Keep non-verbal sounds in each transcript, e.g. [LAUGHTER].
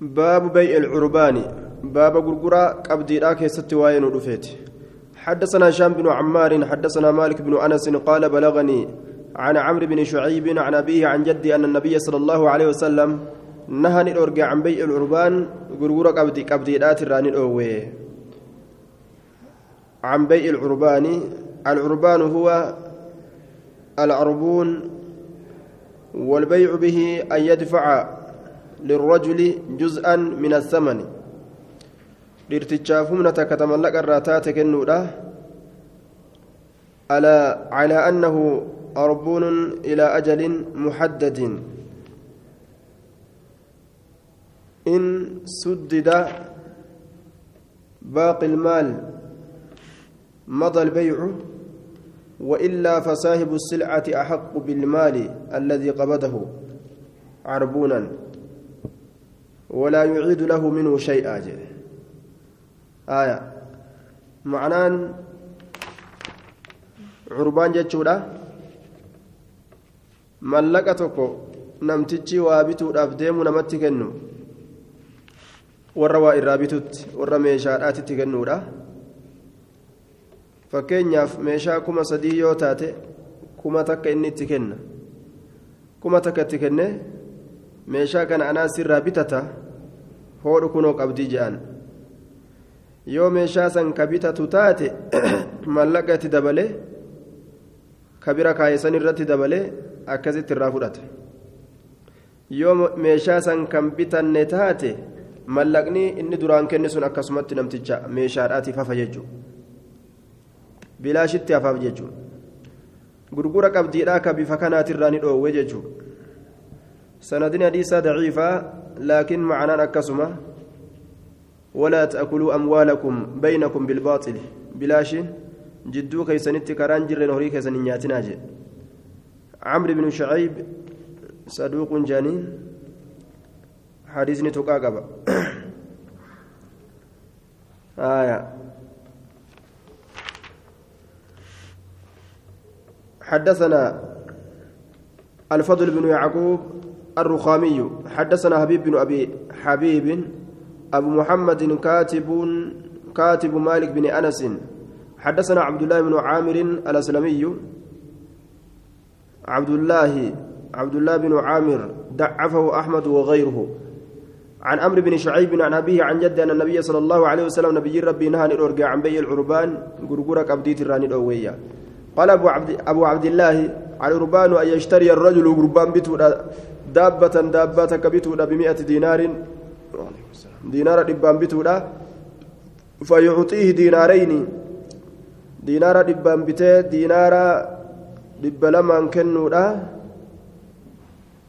باب بيع العربان. باب غرغرة قبدي لا كيست وين ودفيت حدثنا هشام بن عمار حدثنا مالك بن أنس قال بلغني عن عمرو بن شعيب عن أبيه عن جدي أن النبي صلى الله عليه وسلم نهى الأرجع عن بيع العربان غرغرة قبدي قبدي لا تراني الأوي عن بيع العربان. العربان هو العربون والبيع به أن يدفع للرجل جزءا من الثمن. لارتجاف همنة كتملك الراتات كنودا. على على أنه عربون إلى أجل محدد. إن سدد باقي المال مضى البيع وإلا فصاحب السلعة أحق بالمال الذي قبضه. عربونا ولا يعيد له منه شيئا آية معنان عربان جتشودا mallaqa tokko namtichi waa bituudhaaf deemu namatti kennu warra waa irraa bitutti warra meeshaadhaatitti kennuudha fakkeenyaaf meeshaa kuma sadii yoo taate kuma takka inni itti kenna kuma takka itti kenne meeshaa kana anaa sirraa bitata? Hoodhu kunoo qabdii je'an. Yoo meeshaa san ka bitatu taate [CLEARS THROAT] mallaqa itti dabalee ka bira kaayesan irratti dabalee akkasitti irraa fudhata. Yoo meeshaa san kan bitanne taate mallaqni inni duraan kenne sun akkasumatti namticha meeshaadhaatiif hafa jechuudha bilaashitti hafaaf jechuudha gurgura qabdiidhaa ka bifa kanaatirraa ni dhoowwe jechuudha sanadin hadiisaa daciifaa laakiin macanaan akkasuma ولا تأكلوا أموالكم بينكم بالباطل. بلاشين جدو كيسنتي كران جرين هوري كيسن نياتنا جي. عمرو بن شعيب صدوق جانين حديثني تقاقب [COUGHS] آية. حدثنا الفضل بن يعقوب الرخامي. حدثنا حبيب بن أبي حبيب أبو محمد كاتب كاتب مالك بن أنس. حدثنا عبد الله بن عامر الأسلمي. عبد الله عبد الله بن عامر ضعفه أحمد وغيره. عن عمرو بن شعيب عن أبيه عن جده أن النبي صلى الله عليه وسلم نبي ربي نهى الأرجع عن بيع العربان غرغرة أبديت الراني قال أبو عبد أبو عبد الله العربان أن يشتري الرجل غربان بتو دابة دابة كبتو بمئة دينار. دينار دبان بتو فيعطيه دينارين. دينار دبان بتة دينار دب لما كنو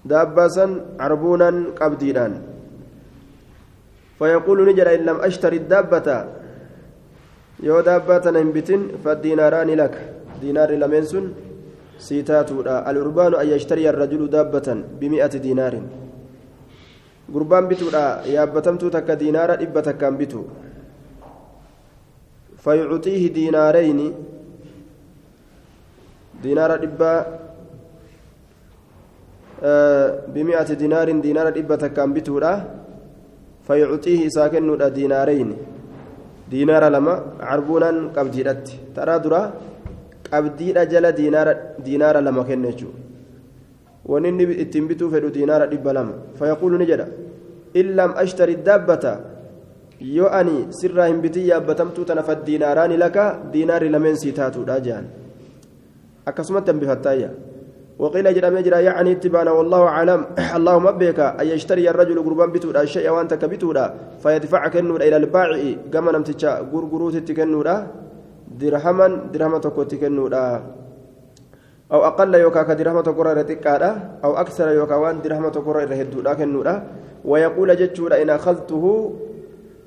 دابة عربونا قبدينان. فيقول نجرا إن لم أشتري الدابة. يو دابة ننبتن فالديناران لك. دينار لمن سن. siitaatuudha. Alurbaanu an yashtariya arrajulu daabbatan bimi'ati diinaarin gurbaan bituudha. Yaabbatamtuu takka diinaara dhibba takkaan bitu. Fayucutiihi diinaareyni diinaara dhibbaa bimi'ati diinaarin diinaara dhibba takkaan bituudha. Fayucutiihi isaa kennuudha diinaareyni diinaara lama carbuunaan qabdiidhatti. Taraa duraa qabdiidha jala diinaara lama kenna jechuudha wanni inni ittiin bituu fedhu diinaara dhibba lama fayaquulu ni jedha illam ashtari daabbata yoo ani sirraa hin bitin yaabbatamtuu tana faddiinaaraani laka diinaarri lameen sii taatuudha jehan akkasumatti hambifattaayya وقيل جرى مجرى يعني اتبانا والله اعلم اللهم بك ان يشتري الرجل قربان بتودا الشيء وانت كبتودا فيدفع كنور إلى البائع كما نمتجا غرغروت تكنودا درهما درهم تكوتي كنودا أو أقل يوكا كدرهم تكورا رتقادا أو أكثر يوكا وان درهم تكورا رهدودا كنودا ويقول جتشودا إن أخذته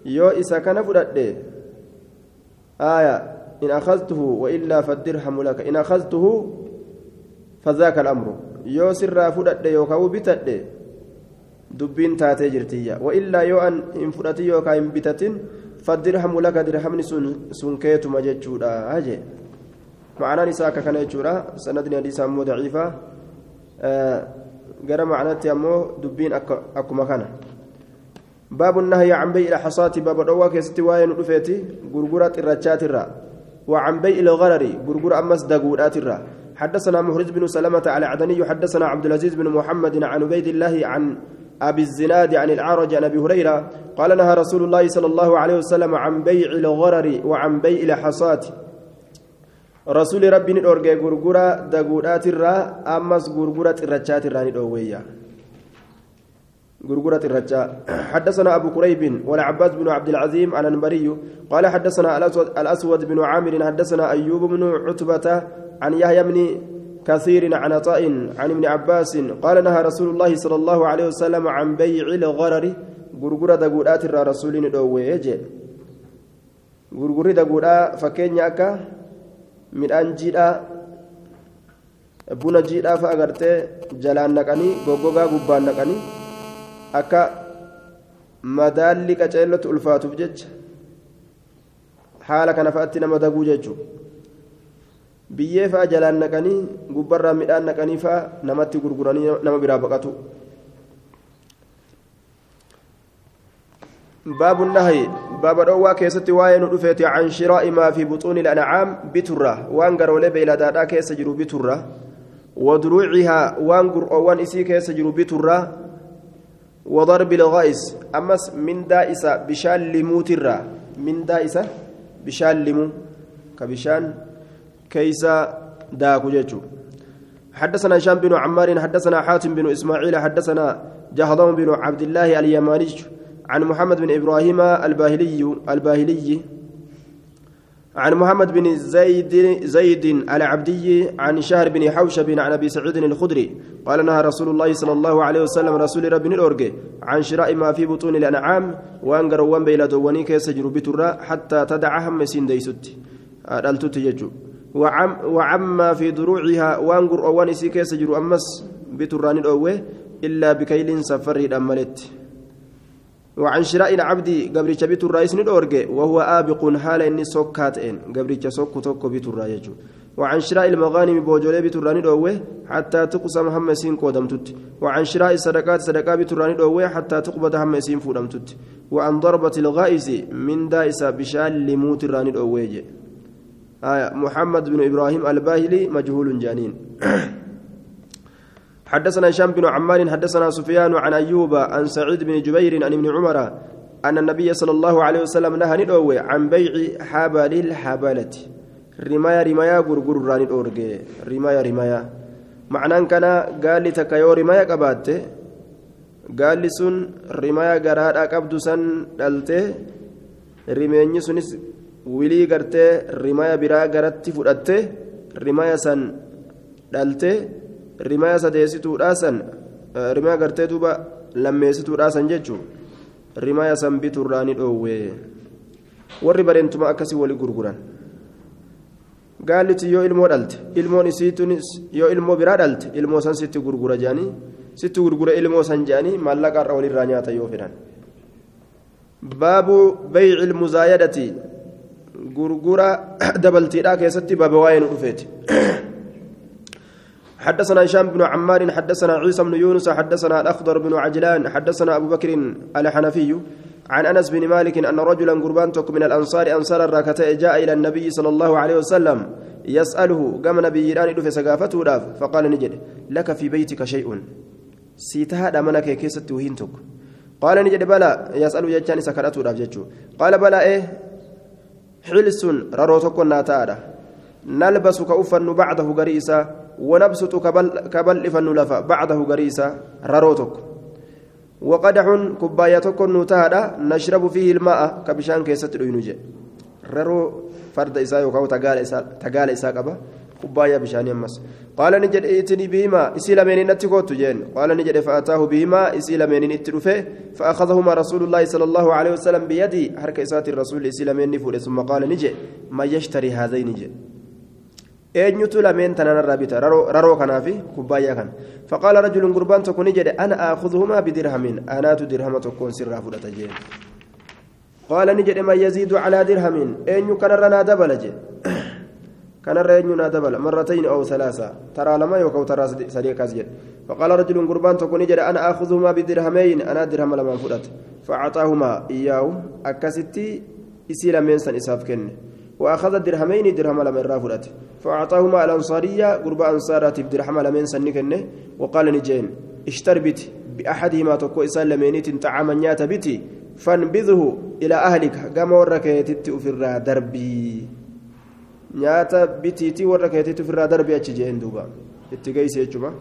يو إسا كان فرد آية إن أخذته وإلا فالدرهم لك إن أخذته فذاك الأمر يو سر فرد يوكا وبتد دبين تاتي جرتيا وإلا يو أن إن فرد يوكا إن بتتن فالدرهم لك درهم سن سنكيت مججودا هاجي. معنى نساك كان يجورا سندني حديث أمو ضعيفة. آه غير معناتي أمو دبين أكو مكانة. باب النهي عن بيع الحصاة باب الروا كيستي واين رفيتي غرغرة الرجات الرا وعن بيع الغرر غرغرة أمس دقودات الرا حدثنا محرز بن سلمة على عدني حدثنا عبد العزيز بن محمد عن عبيد الله عن أبي الزناد عن الأعرج عن أبي هريرة قال نهى رسول الله صلى الله عليه وسلم عن بيع الغرر وعن بيع الحصاة. رسول ربي ندورغي غرغرة دغودات الرا أمس غرغرة الرجات الرا ندوويا غرغرة الرجاء حدثنا أبو كريب والعباس بن عبد العزيم الأنبري قال حدثنا الأسود, الأسود بن عامر حدثنا أيوب بن عتبة عن يحيى بن كثير عن عطاء عن ابن عباس قال نهى رسول الله صلى الله عليه وسلم عن بيع الغرر غرغرة دغودات الرا رسول ندوويا غرغرة دغودا jiidhaa fa'a gartee jalaan naqanii goggogaa gubbaan naqanii akka madaalli qaceellotti ulfaatuuf jecha haala kana fa'atti nama daguu jechuudha biyyee fa'a jalaan naqanii gubbarraa midhaan naqanii fa'a namatti gurguranii nama biraa baqatu. باب النهي باب دوا كيستي واين دفيت عن شراء ما في بطون الانعام بتره وان غرول بيلا دادا كيس جرو بتره ودروعها وان قرؤوان اسي كيس جرو بتره وضرب الغائس امس من دائسه بشان لموتره من دائسه بشان لمو كبشان كيسا داكو جيجو حدثنا هشام بن عمار حدثنا حاتم بن إسماعيل حدثنا جهضم بن عبد الله اليماني عن محمد بن إبراهيم الباهلي الباهلي. عن محمد بن زيد زيد العبدي عن شهر بن حوشب عن أبي سعيد الخدري. قال نهى رسول الله صلى الله عليه وسلم رسول ربي الأورجي عن شراء ما في بطون الأنعام وأن قروان بيلا دواني كيس بترا حتى تدع هم سين ديست أدلتت يجو وعم وعما في دروعها وان قروان سي كيس أمس بتران الأوه إلا بكيل سفر الأملت. وعن شراء العبد قبريتش بيت الرئيس ندورجي وهو آبق حال إني سكاتين قبريتش سك توكو بيت الرئيس وعن شراء المغانم بوجولي الراني دوه حتى تقسم هم سين قدمتت وعن شراء صدقات بيت الراني دوه حتى تقبض هم سين فودمتت وعن ضربة الغائز من دائسة بشال لموت الراني دوه آية محمد بن إبراهيم الباهلي مجهول جانين [COUGHS] حدثنا هشام بن عمار حدثنا سفيان عن أيوب عن سعيد بن جبير عن ابن عمر أن النبي صلى الله عليه وسلم نهى ندوي عن بيع حبل الحبلة. رمايا رمايا غرغر راني دورغي. رمايا رمايا معنى كان قال لي تكيو رمايا قبات قال لي سن رمايا غرادا قبدو سن سنس wilii gartee rimaya biraa garatti fudhatte rimaya san dhalte rimaya sadeessituudhaasan eh, rimaya gartee duuba lammeessituudhaasan jechuun rimaya san biturraa ni dhoowwe warri bareentuma akkasii wali gurguran. Gaalliti yoo ilmoo dhalte ilmoon isiitunis yoo ilmoo biraa dhalte ilmoo san sitti gurgura jedhanii sitti gurgura ilmoo san jedhanii maallaqaarra walirraa nyaata yoo fedhan. Baabu bayci ilmuzaayadati dabaltiidhaa keessatti baaba waa'ee nu dhufeeti. حدثنا هشام بن عمار حدثنا عيسى بن يونس حدثنا الأخضر بن عجلان حدثنا أبو بكر الحنفي عن أنس بن مالك أن رجلا قربان من الأنصار أنصار الراكتة جاء إلى النبي صلى الله عليه وسلم يسأله قام نبي إيران في سقافته راف فقال نجد لك في بيتك شيء سيتها دمنك كيست وهنتك قال نجد بلى يسأل جتاني سكرته راف قال بلى إيه حلس رروتك ناتارا نلبس كأفن بعده قريسا ونبسط كبل إفن لفا بعده قريسا رروتك وقدح كبايتك نتادا نشرب فيه الماء كبشان كيست ينجي ررو فرد إساء يوكاو تقال إساء قبا كبايا بشان يمس قال نجد ائتني بهما إسي لمن نتكوت جين قال نجد فأتاه بهما إسي لمن نترفه فأخذهما رسول الله صلى الله عليه وسلم بيدي حركة إسات الرسول إسي لمن نفور ثم قال نجي ما يشتري هذين نجي eenyutu lameen tananarraa bita raroo kanaa fi kubbaayyaa kana faqaala rajulun gurbaan tokko ni jedhe ana aakuduhumaa bidirhamin anaatu dirhama tokkoon sirraa fudhata jeen qaala ni jedhe man yaziidu calaa dirhamin eenyu kanarra naa dabala jedhe كان الرجل دبل مرتين أو ثلاثة. ترى لما يوكو ترى سريع كازجد فقال رجل قربان تكون جد أنا آخذهما بدرهمين. أنا درهم لما فرت فأعطاهما إياه أكستي إسيل من سن إساف كن. وأخذ الدرهمين درهم لما فرت فأعطاهما الأنصارية قربان أنصارات بدرهم لما سن كن. وقال نجين اشتر بت بأحدهما تكو إسال لمينيت طعاما نيات بتي فانبذه إلى أهلك. قام وركيتت في دربي nyaata bitiitii warra keetiitu ofirraa darbii achi jeen duuba itti geeyse jechuudha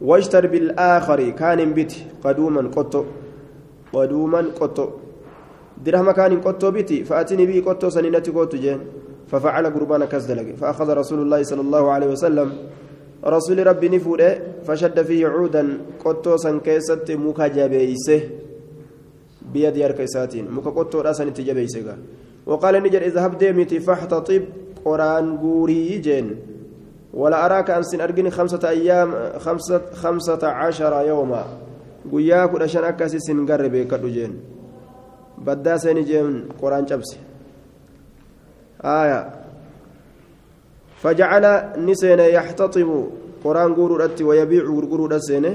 washtar bil'aakari kaanin biti qaduuman qotto qaduuman qotto dirhama kaanin qottoo biti fa'atini bii qottoo saniinatti kootu jeen ففعل قربان كزدلق فأخذ رسول الله صلى الله عليه وسلم رسول ربي نفوده فشد فيه عودا قطوسا كيست مكجبيسه بيد يركيساتين مكا قطو راسا تجبيسه وقال نجر اذهب ديمتي فاحتطب قران قوري جين ولا أراك أنسن أرجني خمسة أيام خمسة خمسة عشر يوما akkasi sin garre beekadhu jeen baddaa seeni jeen qoraan cabse aya fajacala ni seene yaxtaxibu qoraan guuruudhatti wayabiicu gurguruudha seene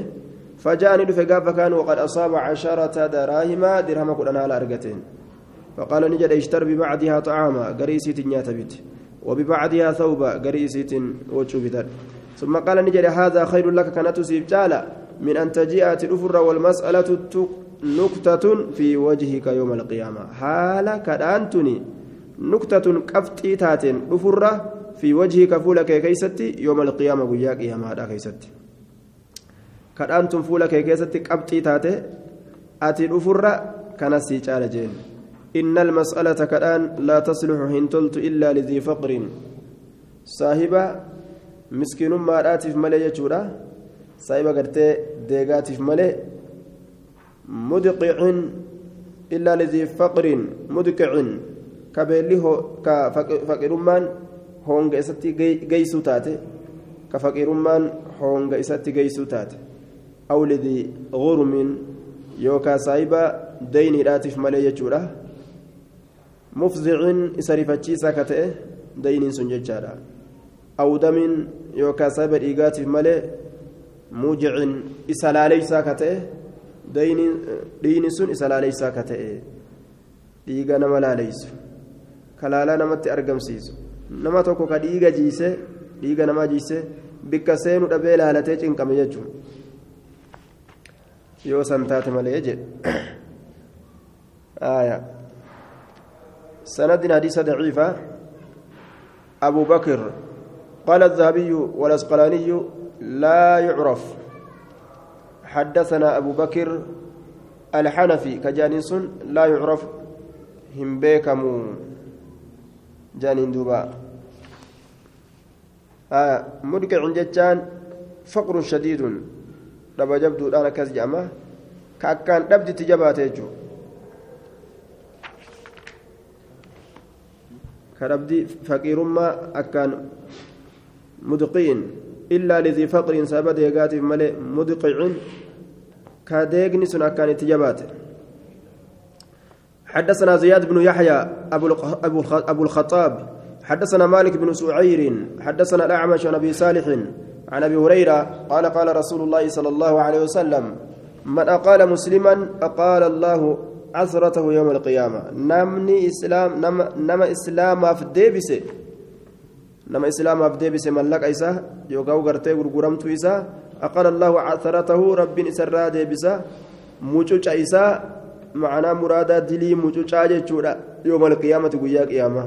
فجاءني دفع قاف كان وقد أصاب عشرة دراهم درهم كنا على أرقتين فقال نجد اشتر ببعضها طعاما قريسيت نياتبت وببعضها ثوبا قريسيت وشوبتر ثم قال نجد هذا خير لك كانت سيبتالا من أن تجيء الأفر والمسألة نكتة في وجهك يوم القيامة. حالا كدانتني نكتة كفتي تاتين أفر في وجهك فولك كيستي يوم القيامة وياك يا ماذا كيستي كدانتم فولك كيستي كفتي تاتي أتي الأفر كان سيجال جين. إن المسألة كالآن لا تصلح هنتلت إلا لذي فقر. صاحبة مسكين ما رأتف ملي يجورا صاحبة قرتي ديغاتف ملي مدقع إلا لذي فقر مدقع. كبيلي هو كفقرمان هونغ إساتي جيسو تاتي. كفقرمان هونغ إساتي جيسو أو لذي غرم يوكا صاحبة ديني رأتف ملي يجورا. Mufzicin isa rifachiisaa ka ta'e dayniin sun jechaadha awdamin yookaan saba dhiigaatiif malee muujicin isa laaleysaa ka ta'e dhiini sun isa laaleysaa ka ta'e dhiiga nama laaleysu kalaalaa namatti argamsiisu nama tokko ka dhiiga jiise dhiiga namaa jiise bikka seenu dhabee laalatee cinqame jechuun yoo san taate malee jedhe سند حديث ضعيفة أبو بكر. قال الذهبي والأسقلاني لا يعرف. حدثنا أبو بكر الحنفي كجانس لا يعرف. هم بيكمو جانين دوبا. آه مدقع جتان فقر شديد. لما جبدو الآن كاس جامع. كأكان دبدي تجبات يجو كربدي فقيرما أكان مدقين إلا لذي فقر سبب ديقات ملئ مدقع كديقني سن أكان تجبات حدثنا زياد بن يحيى أبو أبو الخطاب. حدثنا مالك بن سعير. حدثنا الأعمش عن أبي صالح عن أبي هريرة. قال قال رسول الله صلى الله عليه وسلم من أقال مسلما أقال الله عثرته يوم القيامة. نمني إسلام نم نما إسلام أفديبس نما إسلام أفديبس ملك إيسا يوغاو غرتي غرغرمتو إيسا أقال الله عثرته رب إسرا ديبسا موجوج إيسا معنا مرادا دلي موجوج جورا. يوم القيامة قيا قيامة.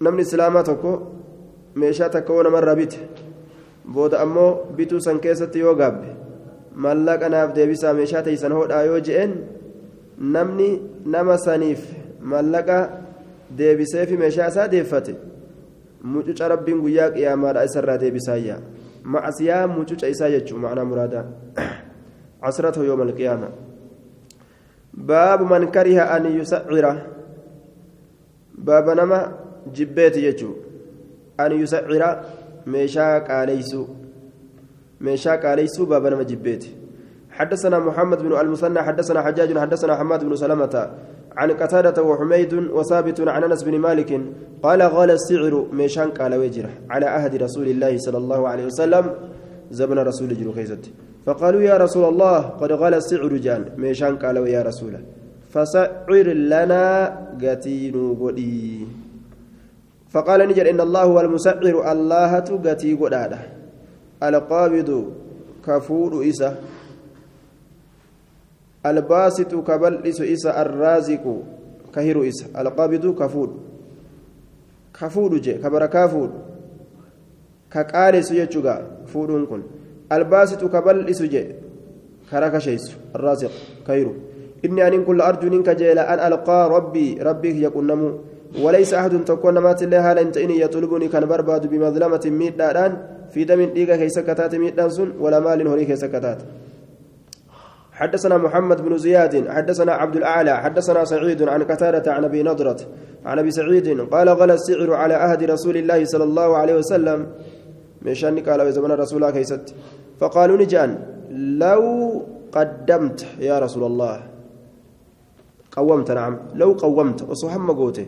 نمني إسلام تكو. namarraa bite booda ammoo bituu san keessatti yoo gaabbe mallaqa naaf deebisaa meeshaa teeysan hodhaa yoo je'een namni nama saniif mallaqa deebiseefi meeshaa isaa deeffate mucuca rabbiin guyyaa qiyaamaadha isarraa deebisaayya macsiyaa mucuca isaa jechuu macnaa muraadaa casratahu [CLEARS THROAT] yooma alqiyaama baabu man kariha an yusacira. Baaba nama jibbeeti jechuu. An yusacira meeshaa qaaleysu ميشا قاليسو بابا نما جبيت حدثنا محمد بن المثنى حدثنا حجاج حدثنا حماد بن سلمة عن قتادة وحميد وثابت عن أنس بن مالك قال غال السعر ميشان قال وجره على عهد رسول الله صلى الله عليه وسلم زمن رسول خيزت. فقالوا يا رسول الله قد غال السعر جان ميشان قال يا رسول. فسعر لنا قتينو قدي فقال نجر إن الله هو المسعر الله قتي قداده القابض كفور إسا الباسط كبلس إسا الرازق كهيرو إسا القابض كفور. كفور جي كبركا فور كقارس يجوغا فورون كن الباسط كبلس جي كركا شيس الرازق كهيرو إني أن كل أرجو منك جيلا أن ألقى ربي ربي يكون نمو. وليس أحد تكون مات الله هل أنت إني يطلبني كان برباد بمظلمة ميت في دم ديغا كيس كتات ميت ولا مال هوري كيس كتات. حدثنا محمد بن زياد حدثنا عبد الأعلى حدثنا سعيد عن قتادة عن أبي نضرة عن أبي سعيد قال غلى السعر على عهد رسول الله صلى الله عليه وسلم. مشان قال زمن رسول الله كيست. فقالوا نجان لو قدمت يا رسول الله. قومت نعم. لو قومت وصحم قوته.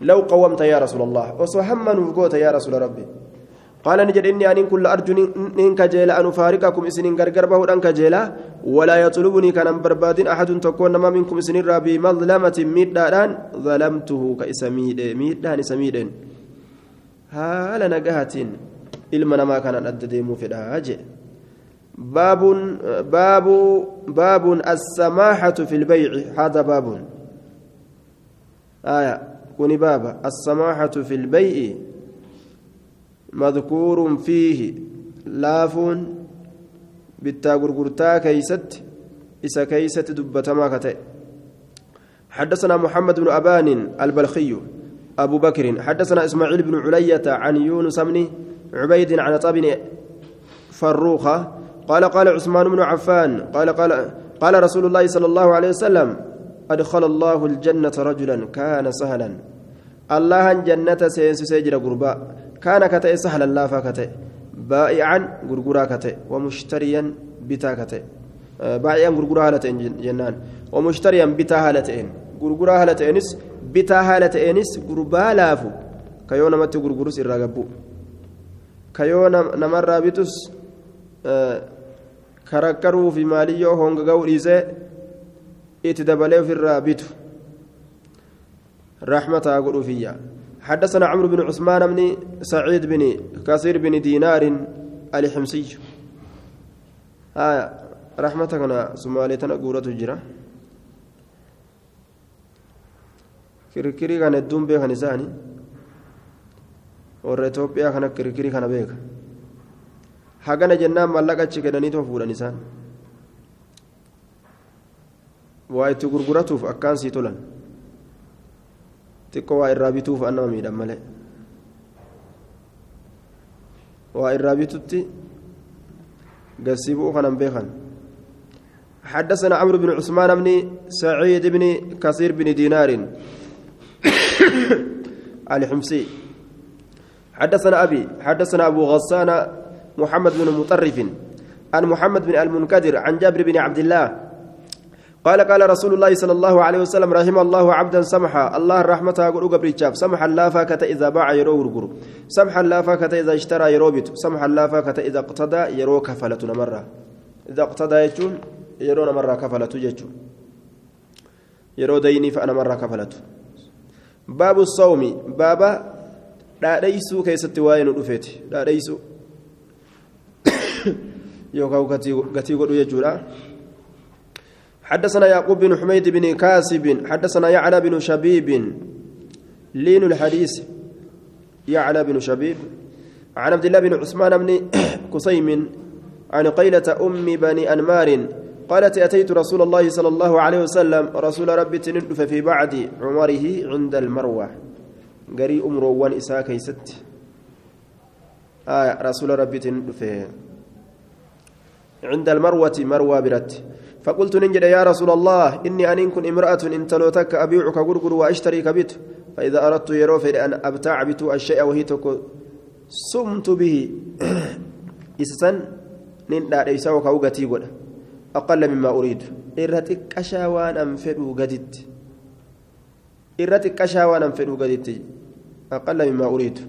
لو قومت يا رسول الله وصحم نفقوت يا رسول ربي. قال نجد إني أن كل أرجو إن كجيلا أن أفارقكم إسنين غرغر به أن كجيلا. ولا يطلبني كان برباد أحد تكون ما منكم إسنين ربي مظلمة ميدان ظلمته كإسميد ميدان سميد هالا نجهتين إلما ما كان أدديم في الهاجئ باب باب باب السماحة في البيع. هذا باب آية. kuni baaba. السماحة في البيع. مذكور فيه laafa bittaa gurgurtaa keessatti isa keessatti dubbatamaa ka ta'e. حدثنا محمد بن أبان البلخي أبو بكر حدثنا إسماعيل بن علية عن يونس بن عبيد عن عطاء بن فروخ قال قال عثمان بن عفان قال قال قال رسول الله صلى الله عليه وسلم أدخل الله الجنة رجلا كان سهلا. الله جنة سينس سيجر قرباء. كان كتئ سهلا لا فكتئ بائعا غرغرا كتئ. ومشتريا بتا كتئ. بائعا غرغرا هالتين جنان. ومشتريا بتا هالتين غرغرا هالتينس بتا هالتينس غربا لافو. كيو نمت غرغرس الرغبو كيو نمر بتس كركروا في ماليو هونغ غوريزه اتدبلوا في الرابط رحمة أقول فيها. حدثنا عمرو بن عثمان بن سعيد بن كثير بن دينار الحمصي آية رحمتك أنا سمالتنا قورة جرا kirkirii kana hedduun beekan isaani warra Itoophiyaa kana kirkirii kana beeka hagana jennaan mallaqa achi kennaniitoo fuudhan isaan waa itti gurguratuuf akkaan sii tolan xiqqoo waa irraa bituuf annama miidhan malee. Waa irraa bitutti gassii kanan beekan. حدثنا عمرو بن عثمان بن سعيد بن كثير بن دينار. [COUGHS] الحمصي. حدثنا أبي حدثنا أبو غسان محمد بن مطرف. عن محمد بن المنكدر عن جابر بن عبد الله قال قال رسول الله صلى الله عليه وسلم رحم الله عبدا سمحا. الله رحمته قل قبريتشاف سمحا لا فاكة إذا باع يرو غرغر سمحا لا فاكة إذا اشترى يرو بيت. سمحا لا فاكة إذا اقتدى يرو كفلة مرة إذا اقتدى يجون يرون مرة كفلة يجون. يرو ديني فأنا مرة كفلة. باب الصوم. بابا لا ليسوا كيست واين رفيت لا ليسوا [COUGHS] يوكاو كتي قدو يجورا حدثنا يعقوب بن حميد بن كاسب حدثنا يعلى بن شبيب. لين الحديث يعلى بن شبيب. عن عبد الله بن عثمان بن [COUGHS] قصيم عن قيلة أم بني أنمار قالت أتيت رسول الله صلى الله عليه وسلم رسول ربي تندف في بعد عمره عند المروة. قري أمر وان إساء كيست. آه رسول ربي تندف عند المروة مروة برت. فقلت ننجد يا رسول الله إني أن كن امرأة إن تلوتك أبيعك غرغر وأشتري كبت فإذا أردت يروفي أن أبتاع بت الشيء وهي تكو سمت به. [COUGHS] إسسن نين لا ليس وكوغتي قد. أقل مما أريد. إرتك أشاوان أنفدو قدت irra xiqqashaa waan an fedhu gaditti aqalla mimmaa uriitu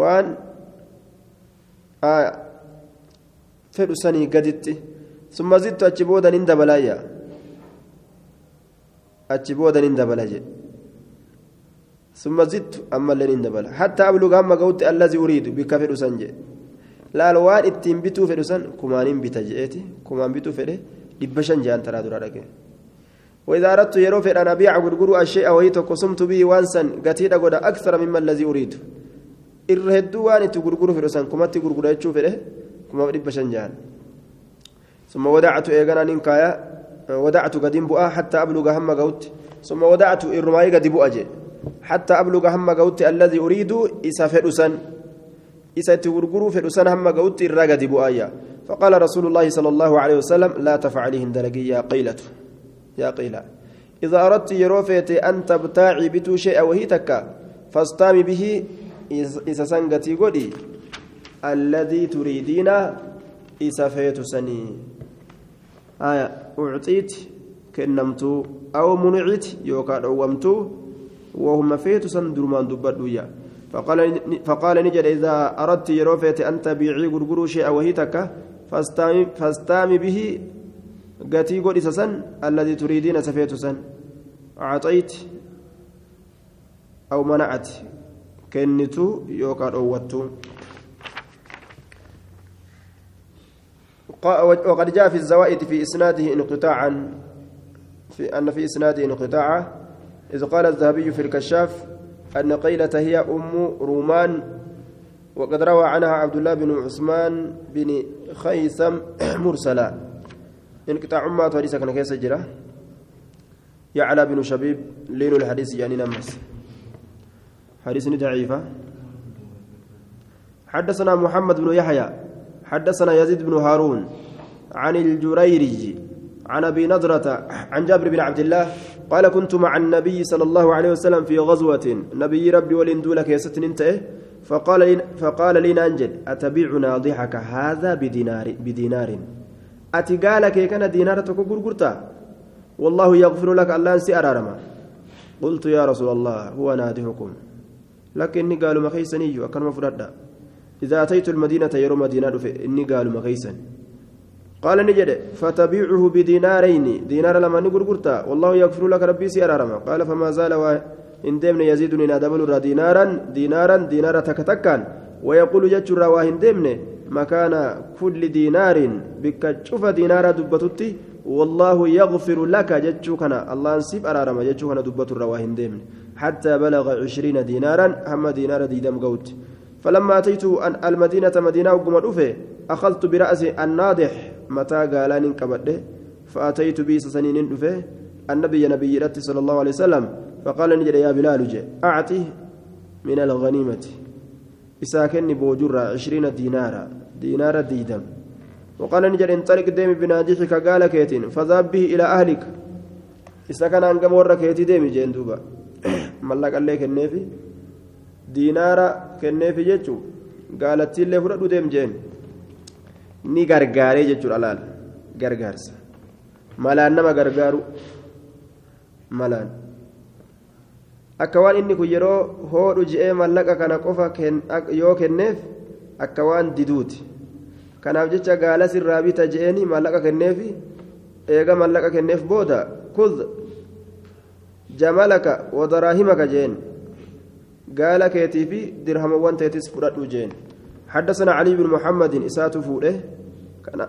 waan fedhu sanii hin dabalaayya achi boodan hin dabala jedhe summa zittu ammallee hin dabala hatta abluga hamma ga'utti allazi uriidu bikka fedhu san jedhe laal waan ittiin bituu fedhu san kumaaniin bita jedheeti kumaan bituu fedhe dhibba shan jehan taraa dura dhagee وإذا أردت يرو في أن أبيع غرغرو الشيء وهي تقسمت به وانسا قتيل قد أكثر مما الذي أريد إرهدو واني تغرغرو في رسان كما تغرغرو يتشو في كما بدي بشنجان ثم ودعت إيغانا ننكايا ودعت قديم بؤا حتى أبلغ هم قوت. ثم ودعت إرماي قد بؤجي حتى أبلغ هم قوت الذي أريد إسا فرسان إسا تغرغرو فرسان هم قوت إرى قد بؤايا فقال رسول الله صلى الله عليه وسلم لا تفعلهن دلقيا قيلته يا قيل إذا أردت يروفيت أن تبتاعي بتو شيء وهي تكا فاستامي به إذا سنغتي قولي الذي تريدين سني آية أعطيت كنمت أو منعت يوكا دومت وهم فيت سن درمان دبدويا فقال فقال نجد إذا أردت يروفيت أن تبيعي غرغرو شيء وهي تكا فاستامي, فاستامي به قتي قد سن الذي تريدين سفيت سن أعطيت أو منعت كنتو يوكا أوتو وقد جاء في الزوائد في إسناده انقطاعا. في أن في إسناده انقطاعا إذ قال الذهبي في الكشاف أن قيلة هي أم رومان وقد روى عنها عبد الله بن عثمان بن خيثم [CLEARS THROAT] مرسلا. انقطاع ما حديث كان كيس جرا يعلى بن شبيب لين الحديث يعني نمس. حديث ضعيفة حدثنا محمد بن يحيى حدثنا يزيد بن هارون عن الجريري عن أبي نضرة عن جابر بن عبد الله قال كنت مع النبي صلى الله عليه وسلم في غزوة. نبي ربي ولندولك يا ستن انت. فقال لي فقال لي نانجل أتبيعنا ضحك هذا بدينار بدينار. kana diinaara tokko gurgurtaa والله يغفر لك الله أنسي أرارما. قلت يا رسول الله هو نادحكم لكني قالوا مخيسني أكن مفردا إذا أتيت المدينة يرى مدينة إني قالوا مخيسا قال نجد فتبيعه بدينارين دينار لما نقرقرتا والله يغفر لك ربي سي أرارما قال فما زال إن دمن يزيدني نادبل دينارا دينارا دينارا تكتكان. ويقول جتشر واهن دمن مكان كل دينار بك شوف دينار دبتتي والله يغفر لك. جتشو كان الله نسيب أرارما جتشو كان دبت الرواهن دمن حتى بلغ عشرين دينارا هم دينار ديدم قوت. فلما أتيت المدينة مدينة وقم أخذت برأس الناضح متى قالان كبده فأتيت بي سنين دفه النبي نبي رتي صلى الله عليه وسلم فقال نجد يا بلال جي أعطيه من الغنيمة. إساكن بوجرة عشرين دينارا دينارا ديدم. وقال نجد انطلق ديم بنادحك قال كيتين فذهب به إلى أهلك. إساكن أنقم ورك كيتي ديمي جين دوبا [COUGHS] ملك الله كنيفي diinaara kenneefi jechuun gaalattiillee fudhadhu deemjeen ni gargaaree jechuudha laal. Gargaarsa. Malaan nama gargaaru. Malaan. Akka waan inni kun yeroo hoodhu ji'ee mallaqa kana qofa yoo kenneef akka waan diduuti. Kanaaf jecha gaalas irraa bita je'eeni mallaqa kenneefi eega mallaqa kenneef booda. Kud jamalaka wadaraahimaka je'een. Jeen gaala keetii fi dirhamawwan teetis fudhadhu jeen. حدثنا علي بن محمد إسات فوده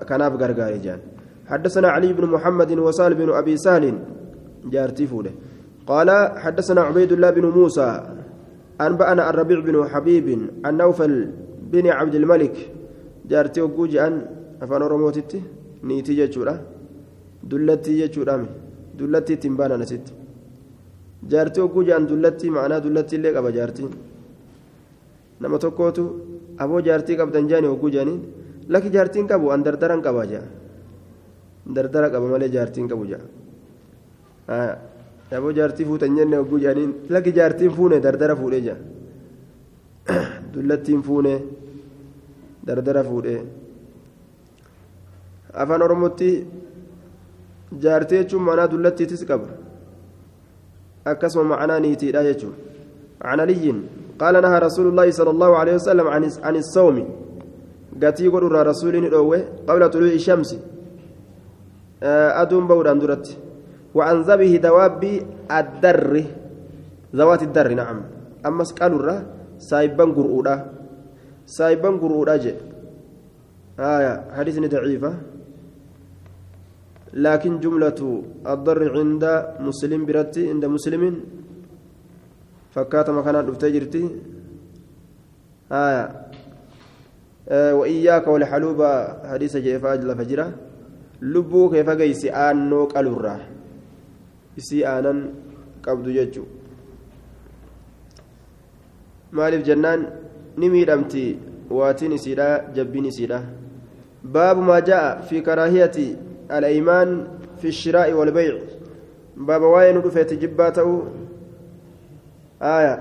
كناف غرغاري جان حدثنا علي بن محمد وسال بن أبي سهل جارتي فوده قال حدثنا عبيد الله بن موسى أنبأنا الربيع بن حبيب عن نوفل بن عبد الملك جارتي وجوجي أن أفان رموتتي نيتي جتشورا دلتي جتشورا دلتي تنبانا نسيت جارتي وجوجي أن دلتي معناه دلتي اللي قبا جارتي nama tokkootu aboo jaartii qabdan jaani hogguu jaaniin lakki jaartiin qabu an dardaran qabaa jaa dardara qaba malee jaartiin qabu jaa aboo jaartii fuutan jenne hogguu jaaniin lakki jaartiin fuune dardara fuudhee jaa dullattiin fuune dardara fuudhee afaan oromootti jaartii jechuun maanaa dullattiitis qaba أكسم معنا نيتي يجو. عن علي قال نهى رسول الله صلى الله عليه وسلم عن عن الصوم. قاتي قول رسول قبل طلوع الشمس. أدوم بوران درت. وعن ذبه دواب الدر. ذوات الدر نعم. أما سكالو سايبان قرؤودا. سايبان قرؤودا جي. آية حديث ضعيفة لكن جملة الضر عند مسلم برتي عند مسلم فكات مكان الفتجرتي آية آه وإياك والحلوب حديث جيفاج لفجرة lubbuu kee fageysi aannoo qalurraa isii aanan qabdu jechuu maaliif jennaan ni miidhamti waatiin isiidha jabbiin isiidha baabu maa ja'a fi karaahiyati shiraa'i walbayci baaba waa'ee nu dhufeeti jibbaa ta'uu aaya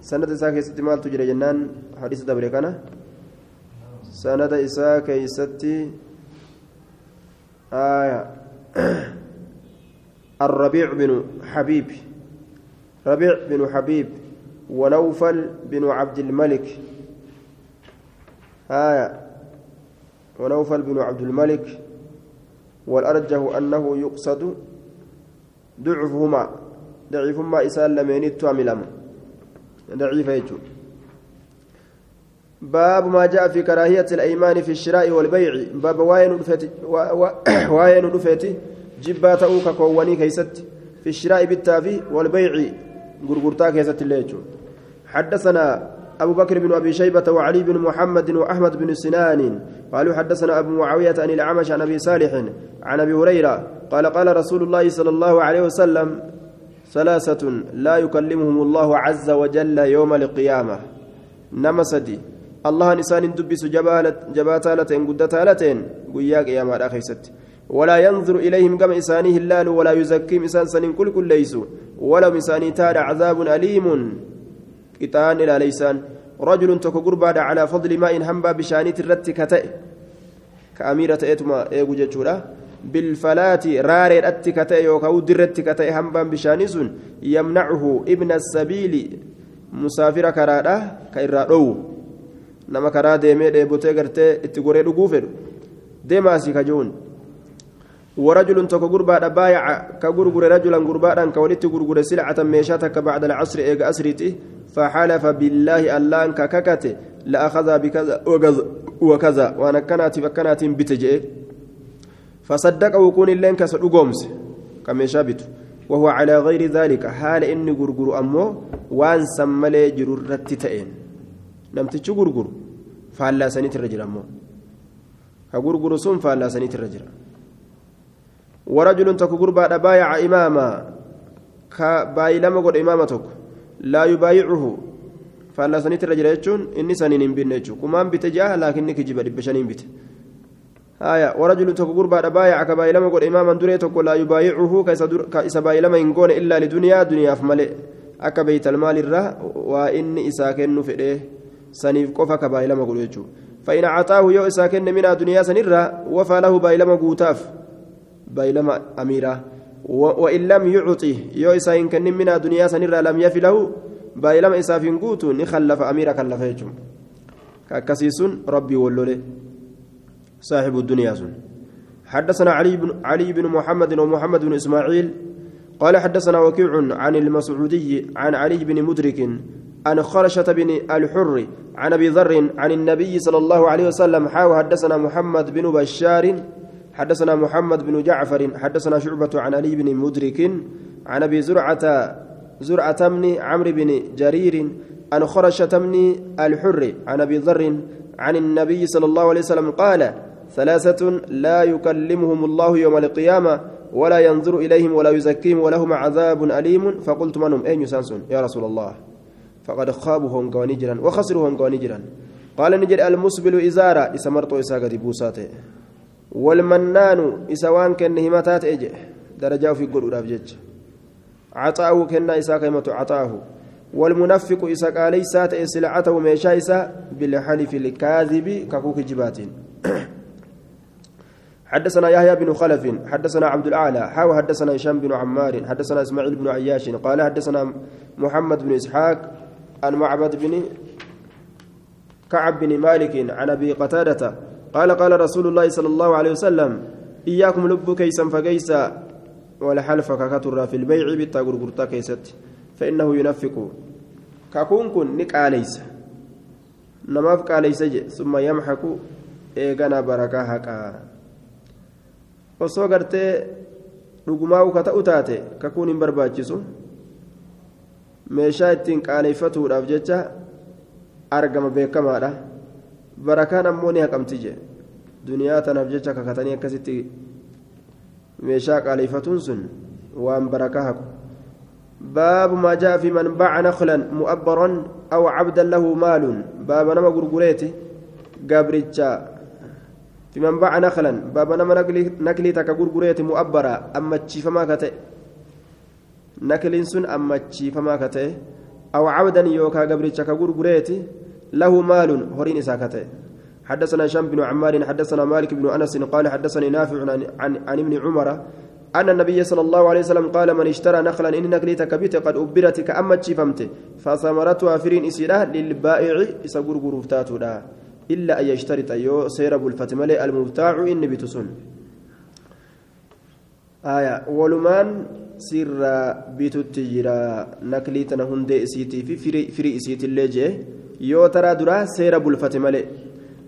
sanada isaa keessatti maaltu jira jennaan hadiisa dabre kana sanada isaa keeysatti آية الربيع بن حبيب ربيع بن حبيب ونوفل بن عبد الملك آية ونوفل بن عبد الملك والأرجه أنه يقصد ضعفهما. ضعيفهما إسال لمن التواملم ضعيف يجوب باب ما جاء في كراهية الأيمان في الشراء والبيع. باب واين رفيت [COUGHS] waayin rafiit jibbaata ookaa kakuwanii keessatti. في الشراء bittaa fi والبيع. gurgurtaa keessatti illee jechuu حدثنا أبو بكر بن أبي شيبة وعلي بن محمد وأحمد بن سنان قالوا حدثنا أبو معاوية عن الأعمش عن أبي صالح عن أبي هريرة قال قال رسول الله صلى الله عليه وسلم ثلاثة لا يكلمهم الله عز وجل يوم القيامة. nama sadii. isaanin dubbisu jabaataa lateen guddataa lateen guyyaa qiyaamaadha keeysatti ولا ينظر إليهم كما إسانيه اللال ولا يزكيهم إسان سنين كل كل ليسوا. ولم إساني تاد عذاب أليم. قطان إلى ليسان. رجل تكو قربا على فضل ماء هنبا بشانيت الرت كتئ. كأميرة إتما إيقو جتشورا. بالفلاة راري رت كتئ يوكاو درت كتئ هنبا بشانيسون يمنعه ابن السبيل مسافر كرادا nama karaa deemee dheebotee gartee itti goree dhuguu fedhu deemaasii kajuun ورجل تك غربا بايع كغرغر رجلا غربا كولت غرغر سلعة ميشاتك بعد العصر إيج أسرتي فحلف بالله الله أنك ككت لأخذ بكذا وكذا. وأنا كانت فكانت بتجئ فصدق وكون اللين كسر قومس كميشابت وهو على غير ذلك. حال إني غرغر أمو وأن سملي جرورتي تئين namtichi gurguru faallaa saniitirra jira ammoo ka gurguru sun faallaa saniitirra jira ورجل تكو غربا بايع إماما. كبايلما قد إماما تكو. لا يبايعه. فلا سنيت الرجل يجون إني سنين بين يجو كمان بتجاه لكن كجيب بشنين بت آية ورجل تكو غربا بايع كبايلما قد إماما دري تكو لا يبايعه كإسا بايلما إنقون إلا لدنيا دنيا فملئ أكا بيت المال الره وإني إسا كنو فئه saniif qofa ka baay'ilama godhu jechuudha فإن أعطاه يو إسا كن من الدنيا سنرة وفى له بايلما قوتاف. بايلما أميرة وإن لم يعطيه يو إن كن من الدنيا سنرة لم يفي له بايلما إسا في قوت نخلف أميرة كلف يجم ككسيس ربي ولولي صاحب الدنيا سن حدثنا علي بن علي بن محمد ومحمد بن إسماعيل قال حدثنا وكيع عن المسعودي عن علي بن مدرك عن خرشة بن الحر عن أبي ذر عن النبي صلى الله عليه وسلم حاو حدثنا محمد بن بشار حدثنا محمد بن جعفر حدثنا شعبة عن علي بن مدرك عن أبي زرعة زرعة بن عمرو بن جرير عن خرشة بن الحر عن أبي ذر عن النبي صلى الله عليه وسلم قال ثلاثة لا يكلمهم الله يوم القيامة ولا ينظر إليهم ولا يزكيهم ولهم عذاب أليم. فقلت من هم eenyi isaan sun يا رسول الله. فقد خابوا hongaa'anii jiran وخسروا hongaa'anii jiran قال ni jedhe المسبل إزارة إسمرتو إسا قد بوساته. والمنان isa waan kenne himataa ijjeedarratti fi qawwala araba jajju عطاؤه كنا إسا كلمة عطاؤه. والمنفق إسا قالي سات سلعته ميشا إسا بالحلف الكاذب ككوك جبات [COUGHS] حدثنا يحيى بن خلف حدثنا عبد الأعلى حاو حدثنا هشام بن عمار حدثنا إسماعيل بن عياش قال حدثنا محمد بن إسحاق عن معبد بن كعب بن مالك عن أبي قتادة قال قال رسول الله صلى الله عليه وسلم إياكم لب كيسا فكيسا ولا حلف ككتر في البيع بالتغرغرتا كيست فإنه ينفق. ككون كن نقا ليس نماف قاليس ثم يمحك ايغنا بركة حقا. osoo gartee dhugumaa'u ka ta'u taate kakuun hin barbaachisu meeshaa barakaan ammoo ni haqamti jee. Duniyaa tanaaf jecha kakatanii akkasitti meeshaa qaaleeffatuun sun waan barakaa haqu. باب ما جاء في من باع نخلا مؤبرا أو عبدا له مال باب نما غرغريتي غابريتشا في من باع نخلا باب نما نكلي تكا غرغريتي مؤبرا أما تشيفما كتئ نكلين سن أما تشيفما كتئ أو عبدا يوكا غابريتشا كغرغريتي له مال هورين ساكتئ حدثنا هشام بن عمار حدثنا مالك بن أنس قال حدثني نافع عن, عن, عن ابن عمر أن النبي صلى الله عليه وسلم قال من اشترى نخلا إن نقليت كبيت قد أبرت كأما تشيفمت فثمرتها فرين إسيرة للبائع إسقر قروفتاتو إلا أن يشترط يو سير بالفتملي المبتاع إن بتسن آية ولمان سر بتتجرى نقليتنا هندي إسيتي في فري, فري إسيتي اللي يو ترى درا سير بالفتملي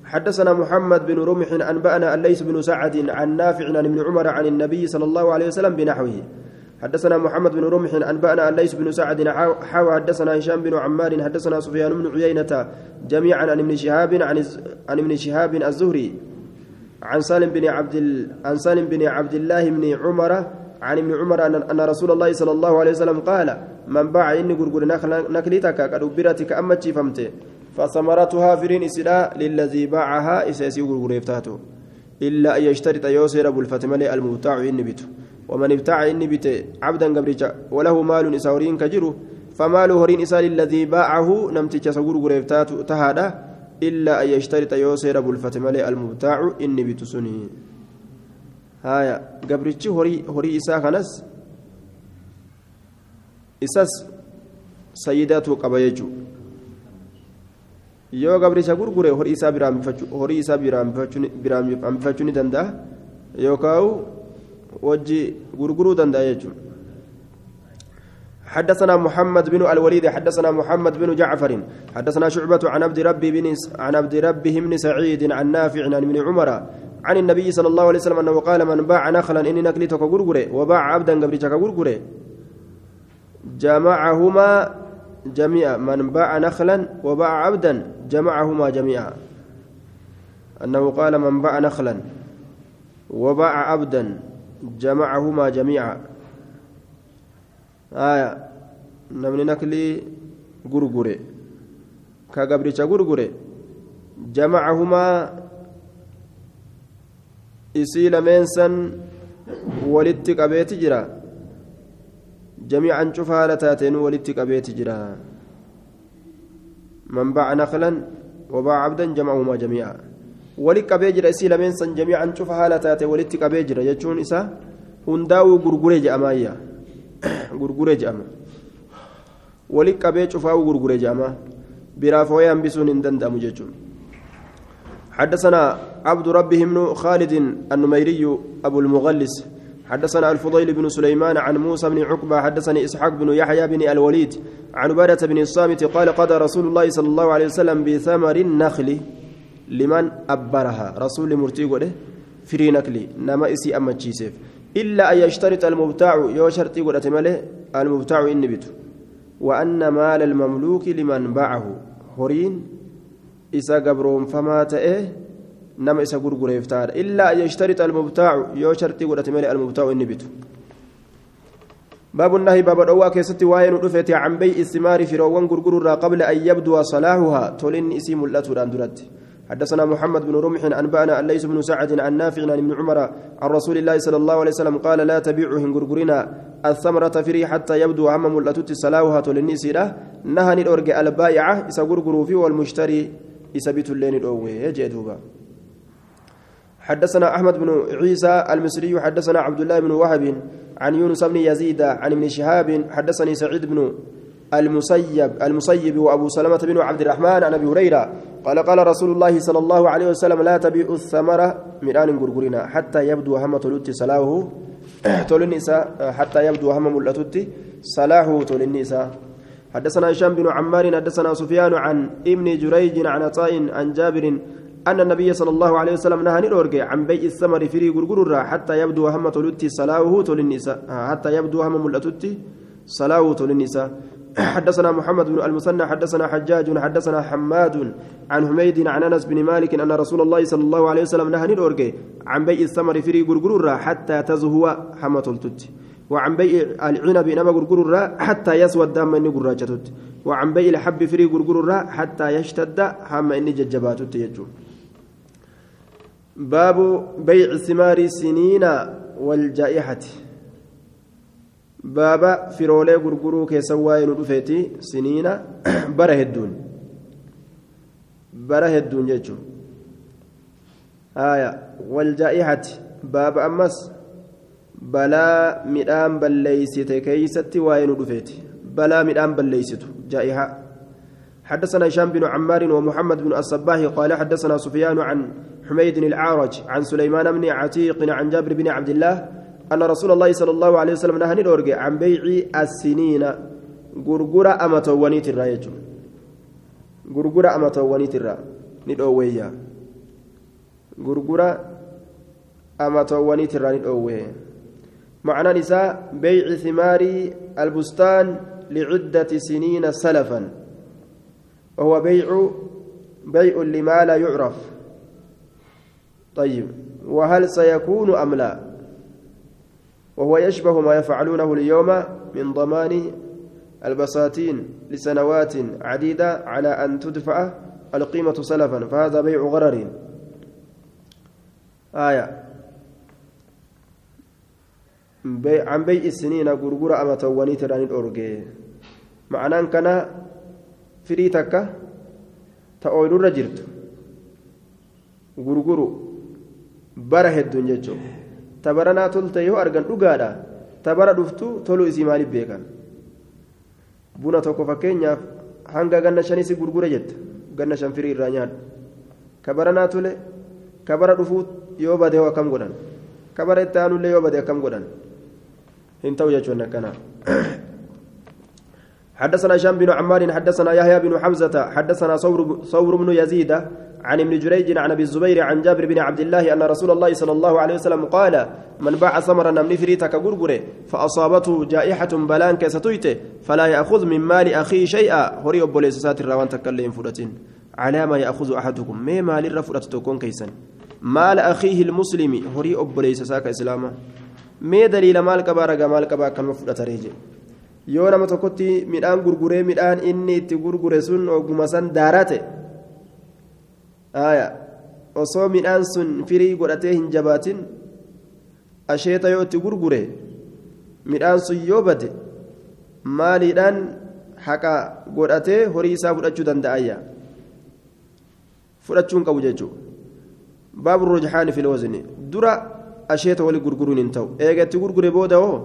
حدثنا محمد بن رمح أنبأنا الليث بن سعد عن نافع عن ابن عمر عن النبي صلى الله عليه وسلم بنحوه حدثنا محمد بن رمح أنبأنا الليث بن سعد حاو حدثنا هشام بن عمار حدثنا سفيان بن عيينة جميعا عن ابن شهاب عن عن ابن شهاب الزهري عن سالم بن عبد. عن سالم بن عبد الله بن عمر عن ابن عمر أن, رسول الله صلى الله عليه وسلم قال من باع إني قرقر نكلتك قد أبرتك أما فهمت فثمرتها فرين إسلا للذي باعها إساسي غرغريفتاتو إلا أن يشترط يوسر بالفتملي المبتاع إنبت ومن ابتاع إنبت عبدا قبرجا وله مال إساورين كجرو. فمال هرين إسال الذي باعه نمتج سغور غريفتاتو تهادا. إلا أن يشترط يوسر بالفتملي المبتاع إنبت سني. هايا. قبرجي هري هري إسا خنس إساس سيداتو قبيجو. yoo gabricha gurgure horii isaa horii isaa biraan hambifachuu ni danda'a yookaan wajji gurguruu danda'a jechuudha. حدثنا محمد بن الوليد حدثنا محمد بن جعفر حدثنا شعبة عن عبد ربي بن عن عبد ربه بن سعيد عن نافع عن ابن عمر عن النبي صلى الله عليه وسلم أنه قال من باع نخلا إني نكلتك غرغرة وباع عبدا قبرتك غرغرة جمعهما جميعا. من باع نخلا وباع عبدا جمعهما جميعا. أنه قال من باع نخلا وباع عبدا جمعهما جميعا. آية. نمني نكلي غرغرة كغبريتشا غرغرة جمعهما isii lameensan walitti qabeeti jira. جميعا شوف هالة تاتين ولدت قبيت جرا من باع نخلا وباع عبدا جمعهما جميعا ولك قبي جرا اسي لمن سن جميعا شوف هالة تاتين ولدت قبي جرا يجون إسا هنداو غرغوري جامايا غرغوري جاما ولك قبي شوفاو غرغوري جاما برافويا بسون اندندم ججون حدثنا عبد ربه بن خالد النميري أبو المغلس. حدثنا الفضيل بن سليمان عن موسى بن عقبة حدثني إسحاق بن يحيى بن الوليد عن عبادة بن الصامت قال قضى رسول الله صلى الله عليه وسلم بثمر النخل لمن أبرها. رسول مرتي قوله فري نكلي نما إسي أما تشيسف إلا أن يشترط المبتاع يو شرطي المبتاع النبت وأن مال المملوك لمن باعه. هورين إسا قبرهم فما تأه نما إسا غرغريف تار إلا أن يشترط المبتاع يو شرطي قد مالي المبتاع النبت باب النهي باب الأوا كيستي واين رفت عن بيع الثمار في روان غرغر قبل أن يبدو صلاحها تولن اسم اللاتوران درت حدثنا محمد بن رمح أنبأنا ليس بن سعد عن نافع عن ابن عمر عن رسول الله صلى الله عليه وسلم قال لا تبيعه غرغرنا الثمرة فري حتى يبدو عم ملتت صلاحها تولن سيرة نهني الأرجع البائعة إسا غرغر في والمشتري إسا بيت اللين الأوي يجي دوبا حدثنا أحمد بن عيسى المصري حدثنا عبد الله بن وهب عن يونس بن يزيد عن ابن شهاب حدثني سعيد بن المسيب المسيب وأبو سلمة بن عبد الرحمن عن أبي هريرة قال قال رسول الله صلى الله عليه وسلم لا تبيع الثمرة من آن غرغرنا حتى يبدو هم تلت سلاهه تولن حتى يبدو هم ملتت صلاحه تولن حدثنا هشام بن عمار حدثنا سفيان عن ابن جريج عن عطاء عن جابر أن النبي صلى الله عليه وسلم نهى نورجع عن بيع الثمر في غرغر حتى يبدو هم تلت صلاحه تولن حتى يبدو هم ملتت صلاحه تولن حدثنا محمد بن المثنى حدثنا حجاج حدثنا حماد عن حميد عن أنس بن مالك أن رسول الله صلى الله عليه وسلم نهى نورجي عن بيع الثمر في غرغر حتى تزهو حمة التت وعن بيع العنب نما غرغر حتى يسود دام إني غراجتت وعن بيع الحب في غرغر حتى يشتد حم إني ججباتت يجو. باب بيع ثمار firoolee gurguruu keessa waa'ee nu dhufeeti siniina bara hedduun bara hedduun jechuun haaya waljaa'ihati baaba ammas balaa midhaan balleeysite keeysatti waa'ee nu dhufeeti balaa midhaan balleeysitu jaa'iha حدثنا هشام بن عمار ومحمد بن الصباح قال حدثنا سفيان عن حميد العارج عن سليمان بن عتيق عن جابر بن عبد الله أن رسول الله صلى الله عليه وسلم نهى نورجع عن بيع السنين. غرغرة أمتواني ترى يجو غرغرة أمتواني ترى ندوويا غرغرة أمتواني ترى ندوويا معنى نساء بيع ثمار البستان لعدة سنين سلفا. وهو بيع بيع لما لا يعرف. طيب وهل سيكون أم لا؟ وهو يشبه ما يفعلونه اليوم من ضمان البساتين لسنوات عديدة على أن تدفع القيمة سلفا فهذا بيع غرر. آية. بي عن بيع السنين غرغر أما تواني تراني الأورجي. معناه كان فريتك تأويل الرجل. غرغر بره الدنيا tabaranaa tolte yoo argan dhugaadha tabara dhuftu toluu isii maaliif beekan buna tokko fakkeenyaaf hanga ganna shanisi gurgure jette ganna shan firii irraa nyaadhu kabaranaa tole kabara dhufuu yoo bade hoo akkam godhan kabara itti aanullee yoo bade akkam godhan hin ta'u jechuun akkanaa حدثنا هشام بن عمار حدثنا يحيى بن حمزة حدثنا صور, صور بن يزيد عن ابن جريج عن أبي الزبير عن جابر بن عبد الله أن رسول الله صلى الله عليه وسلم قال من باع ثمرا نمني فريتك غرغرة فأصابته جائحة بلان كستويته فلا يأخذ من مال اخيه شيئا. هري بوليس ساتر تكلم فرتين على ما يأخذ أحدكم ما مال الرفرت تكون كيسا؟ مال أخيه المسلم. هري بوليس ساك إسلاما. ما دليل مال كبار مال كبار كم فرت ريجي yoo nama tokkotti midhaan gurguree midhaan inni itti gurgure sun oguma osoo midhaan sun firii godhatee hin jabaatin asheeta yoo itti gurgure midhaan sun yoo bade maaliidhaan haqa godhatee horii isaa fudhachuu danda'ayya fudhachuun qabu jechuudha. Baabu rujxaani filwazni dura asheeta wali gurguruun hin ta'u. Eega itti gurgure booda hoo?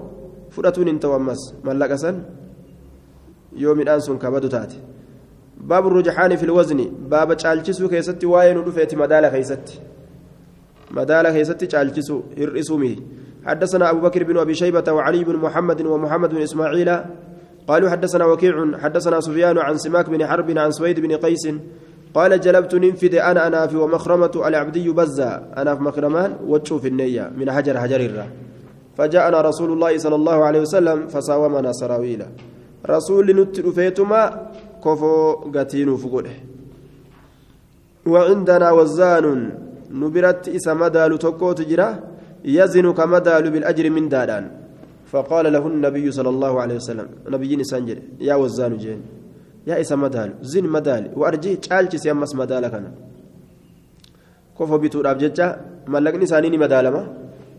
Fudhatuun hin ta'u ammas. Mallaqa san? Yoo midhaan sun kabadu taate. باب الرجحان في الوزن. باب تشالچسو كيستي واين ودفيت مدالة كيستي. مدالة كيستي تشالچسو هرسومي حدثنا أبو بكر بن أبي شيبة وعلي بن محمد ومحمد بن إسماعيل قالوا حدثنا وكيع حدثنا سفيان عن سماك بن حرب عن سويد بن قيس قال جلبت ننفد أنا أنا في ومخرمة العبدي بزا. أنا في مخرمان وتشوف النية من حجر حجر الرا. فجاءنا رسول الله صلى الله عليه وسلم فساومنا سراويلا. رسول نتلفيتما kofoo gatiinuuf godhe. وعندنا وزان نبرت إسا مدال تكوت جرا يزن كمدال بالأجر من دادان. فقال له النبي صلى الله عليه وسلم نبي سنجر يا وزان جين يا إسا مدال زن مدال وأرجي تشالش سيمس مدالك أنا كفو بيتو رابجتشا ملقني سانيني مدالما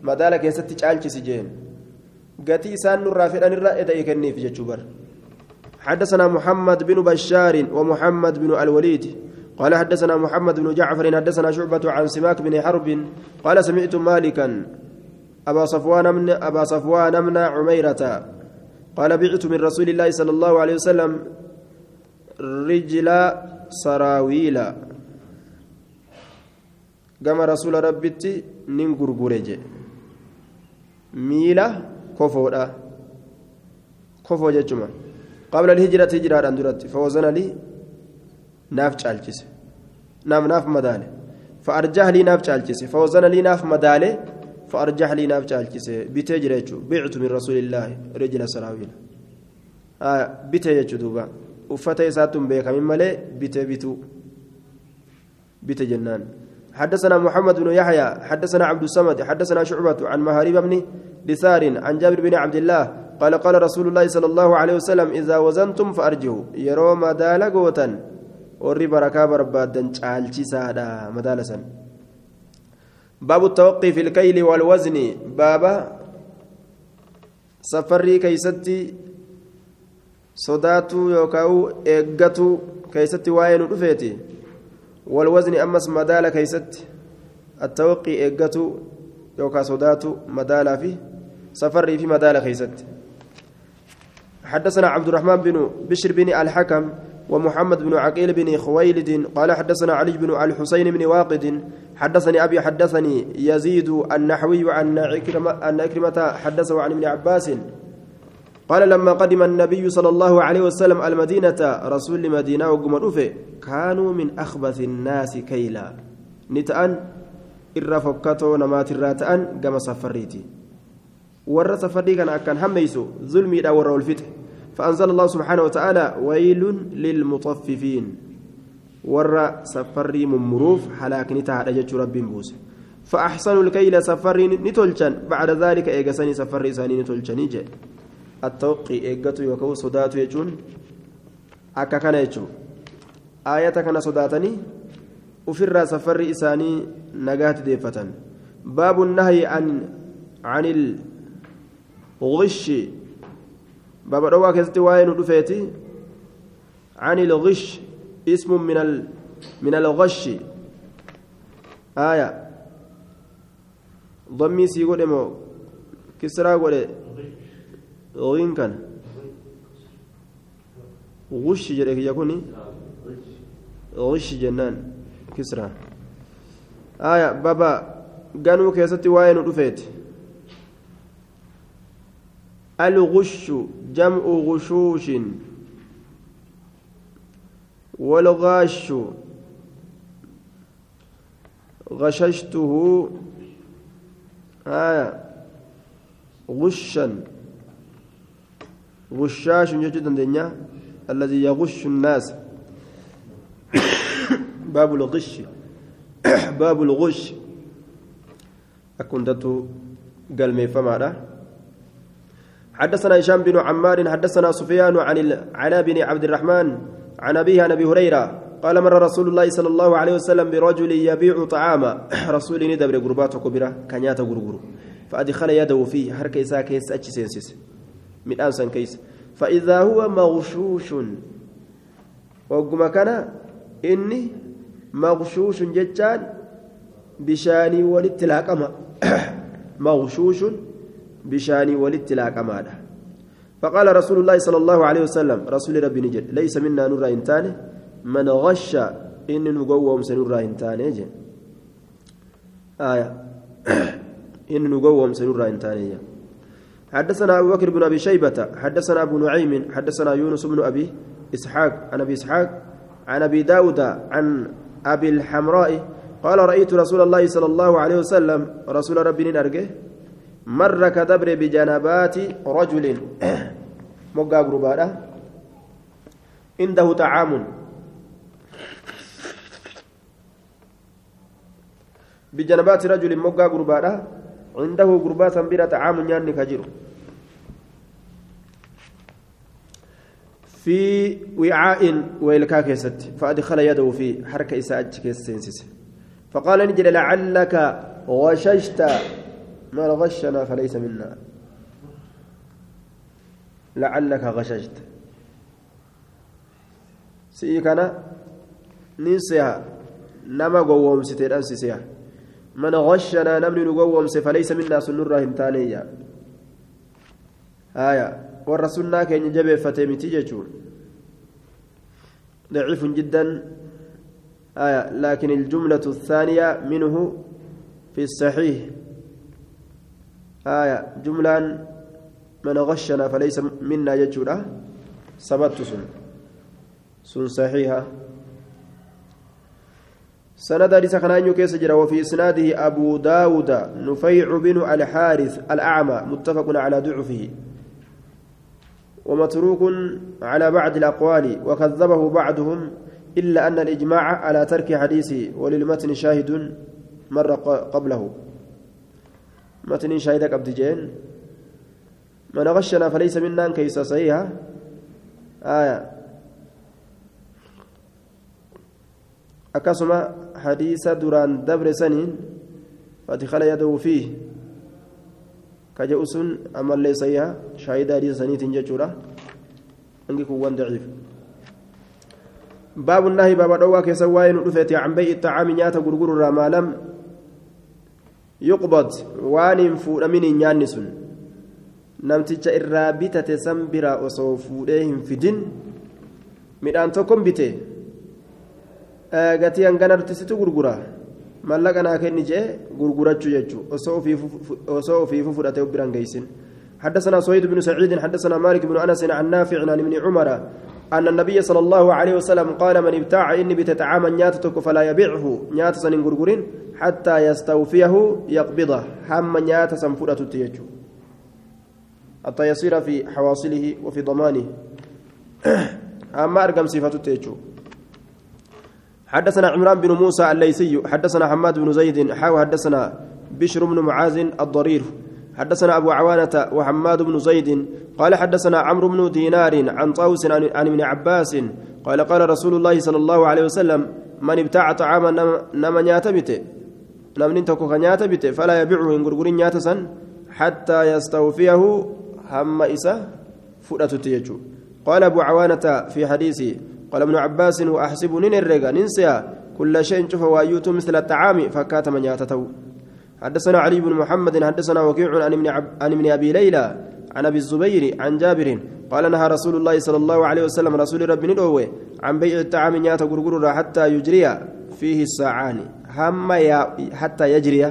مدالك يستي تشالش سجين قتي سان نرافع نرى إذا يكني في جتشوبر حدثنا محمد بن بشار ومحمد بن الوليد قال حدثنا محمد بن جعفر حدثنا شعبة عن سماك بن حرب قال سمعت مالكا أبا صفوان من أبا صفوان من عميرة قال بعت من رسول الله صلى الله عليه وسلم رجل سراويل. كما رسول ربتي ننغرغرج ميلا كفودا. كفو جچما قبل الهجرة هجرة أندرت فوزن لي ناف چالچس. ناف ناف مدالة. فأرجح لي ناف چالچس. فوزن لي ناف مدالة فأرجح لي ناف چالچس. بتجريچو بعت من رسول الله. رجل سراويل. آه بتجريچو دوبا. uffata isaattuun beekamin malee bite bitu bite jennaan حدثنا محمد بن يحيى حدثنا عبد الصمد حدثنا شعبة عن مهاريب بن دثار عن جابر بن عبد الله قال قال رسول الله صلى الله عليه وسلم إذا وزنتم فأرجعوا يروا مدال قوتا وري بركة بربادا جعلتي سادا مدالسا باب التوقي في الكيل والوزن بابا سفري كيستي yookaan eeggatuu keessatti waa'ee nu dhufeeti walwazni ammas madaala keessatti attawaqii eeggatuu yookaan sodaatuu madaalaa fi safarrii fi madaala keessatti حدثنا عبد الرحمن بن بشر بن الحكم ومحمد بن عقيل بن خويلد قال حدثنا علي بن الحسين بن واقد حدثني أبي حدثني يزيد النحوي عن عكرمة حدثه عن ابن عباس قال لما قدم النبي صلى الله عليه وسلم المدينة رسول مدينة وقم كانوا من أخبث الناس كيلا. نتأن fokkatoo namaatirraa ta'an gama safarriiti warra safarrii kana akkan hammeysu zulmiidha warra ol fixe فأنزل الله سبحانه وتعالى ويل للمطففين ورا سفري ممروف حلاك نتاع أجج رب بوس فأحسنوا الكيل سفري نتولشن بعد ذلك إيجاسني سفري ساني نتولشن يجي attawqii eeggatu yookaan sodaatu jechuun akka kana jechuun aayata kana sodaatanii ofirraa safarri isaanii nagaatti deeffatan baabu nahyi an ghishi baaba dhowwaa keessatti waa'ee nu dhufeeti anil ghish ismun min al-ghashi aaya dhammii sii godhe moo kisraa godhe غين كان غش جريك يكوني غش جنان كسرى آية بابا قالوا كيستي وين رفيت الغش جمع غشوش. والغاش غششته. آية غشا. غشاش جدا دنيا الذي يغش الناس. [COUGHS] باب الغش. [COUGHS] باب الغش. أكون دتو قلمي فما حدثنا هشام بن عمار حدثنا سفيان عن العلاء بن عبد الرحمن عن أبيه عن أبي هريرة قال مر رسول الله صلى الله عليه وسلم برجل يبيع طعاما [COUGHS] رسول ندبر قربات كبيرة كنيات قرقر فأدخل يده فيه حركة ساكيس أتش midhaan san keeysa فإذا هو مغشوش. وقم كان إني مغشوش جتان بشاني وللتلاقما [COUGHS] مغشوش بشاني وللتلاقما فقال رسول الله صلى الله عليه وسلم رسول ربي نجد ليس منا نور إنتاني من غش إن نقوم سنور إنتاني آية. [COUGHS] إن نقوم سنور إنتاني حدثنا أبو بكر بن أبي شيبة حدثنا أبو نعيم حدثنا يونس بن أبي إسحاق عن أبي إسحاق عن أبي داود عن أبي الحمراء قال رأيت رسول الله صلى الله عليه وسلم. رسول ربي نرجه مر كدبر بجنبات رجل. مقا قربانا عنده طعام. بجنبات رجل مقا قربانا عنده قربات بلا طعام يعني كجر في وعاء ويلكا كيست. فأدخل يده في حركة إساءة كيسينسيس فقال نجل لعلك غششت. ما غشنا فليس منا. لعلك غششت. سيكنا ننسيها. نما قوم ستيران سيسيها من غشنا نمن نقوم فليس منا سنرة هنتانية آية. والرسولنا كان يجب فتيمتي جتون ضعيف جدا. آية. لكن الجملة الثانية منه في الصحيح. آية جملة من غشنا فليس منا يجوره ثبت سن. سن صحيحة. سند ليس خنانيو كيس وفي إسناده أبو داود نفيع بن الحارث الأعمى متفق على ضعفه. ومتروك على بعض الأقوال وكذبه بعضهم إلا أن الإجماع على ترك حديثه وللمتن شاهد مر قبله. متن شاهدك عبد جين. من غشنا فليس منا كيس صحيحة. آية. أكسما حديث دران دبر سنين فادخل يده فيه. كجأس أمل ليس شاهد حديث سنين تنججورة أنك كوان ضعيف. باب النهي باب دوا كسواين رفيت عن بيع الطعام نياتا غرغر ما لم يقبض وان فود من نيانسون namticha irraa bitate san bira osoo fuudhee hin fidin midhaan tokkon bite gatii hanganarti situ gurgura mallaqa naa kenni jee gurgurachuu jechuu osoo ofiifu fudhate biraan geessin حدثنا سويد بن سعيد حدثنا مالك بن انس عن نافع عن ابن عمر ان النبي صلى الله عليه وسلم قال من ابتاع اني بتتعامى نياتك فلا يبيعه نيات سن غرغرين حتى يستوفيه يقبضه. هم نيات سنفرة تيجو. حتى يصير في حواصله وفي ضمانه. [COUGHS] أما أرقم صفة تيجو. حدثنا عمران بن موسى الليثي. حدثنا حماد بن زيد. حاو حدثنا بشر بن معاذ الضرير. حدثنا أبو عوانة وحماد بن زيد. قال حدثنا عمرو بن دينار عن طاوس عن ابن عباس. قال قال رسول الله صلى الله عليه وسلم من ابتاع طعاما نما نياتبته نمن تكو نياتبته فلا يبيعه إن غرغر نياتسا حتى يستوفيه هم إسا فؤلة تيجو. قال أبو عوانة في حديثه قال ابن عباس وأحسب ننرقا ننسى كل شيء شوف وأيوت مثل الطعام فكات من ياتتو حدثنا علي بن محمد حدثنا وكيع عن ابن, عب... عن ابن أبي ليلى عن أبي الزبير عن جابر قال نهى رسول الله صلى الله عليه وسلم رسول ربي ندوه عن بيع الطعام نيات غرغر حتى يجري فيه الساعان. هم يا حتى يجري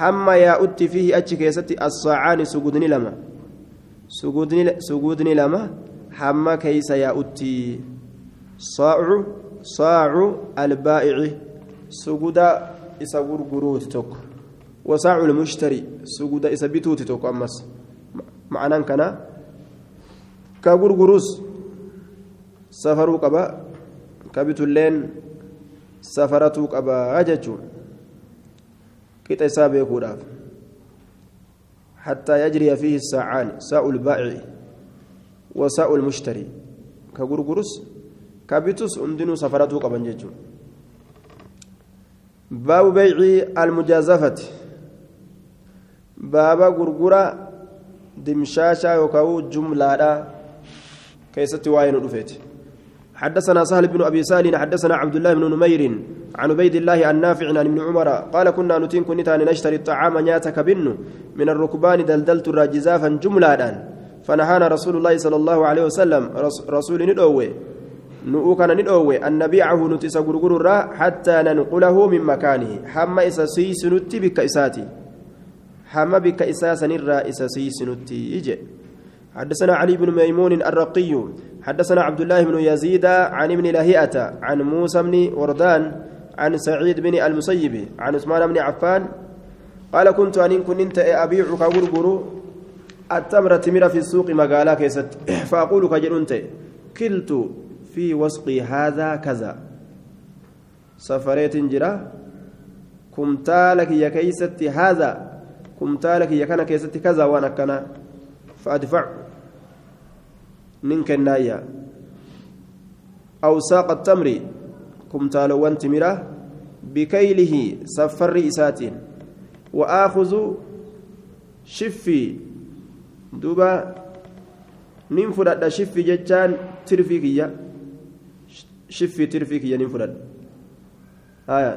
هم يا أتي فيه أتشك يستي الساعان سجودني لما سجودني لما هم كيس يا أتي صاع صاع البائع سجود إسا غرغروت توك وصاع المشتري سجود إسا بيتوت توك أمس معنى كنا كغرغروس سفروا قبا كبيت اللين سفرتوا قبا أججون كتا إسابة كوداف حتى يجري فيه الساعان ساء البائع وساء المشتري. كغرغروس كابيتوس أندنو سفرته قبن جيجون باب بيع المجازفة. باب غرغرة دمشاشا يوكاو جملة كيست واين رفيت حدثنا سهل بن أبي سالم حدثنا عبد الله بن نمير عن عبيد الله النافع عن ابن عمر قال كنا نتين كنتا نشتري الطعام نياتك بن من الركبان دلدلت الراجزافا جملة فنهانا رسول الله صلى الله عليه وسلم رسول dhoowwe an nabiicahu nuti isa gurgururraa hattaa nanqulahu min makaanihi hamma isa siisinutti bikka isaati hamma bikka isaa sanirraa isa siisinutti ije حدثنا علي بن ميمون الرقي حدثنا عبد الله بن يزيد عن ابن لهيئة عن موسى بن وردان عن سعيد بن المسيب عن عثمان بن عفان قال كنت أن كنت أبيع كغرغر التمر تمر في السوق مقالا كيست فأقول كجرنت كلت في وسقي هذا كذا. سفريت جرا كمتالك يا كيستي هذا كمتالك يا كان كيستي كذا وأنا كان فأدفع. ننك النايا أو ساق التمر كمتال وانتمرة بكيله سفر إسات وآخذ شفي دوبا ننفرد شفي جتان tirfii kiyya nin fudhadha آية.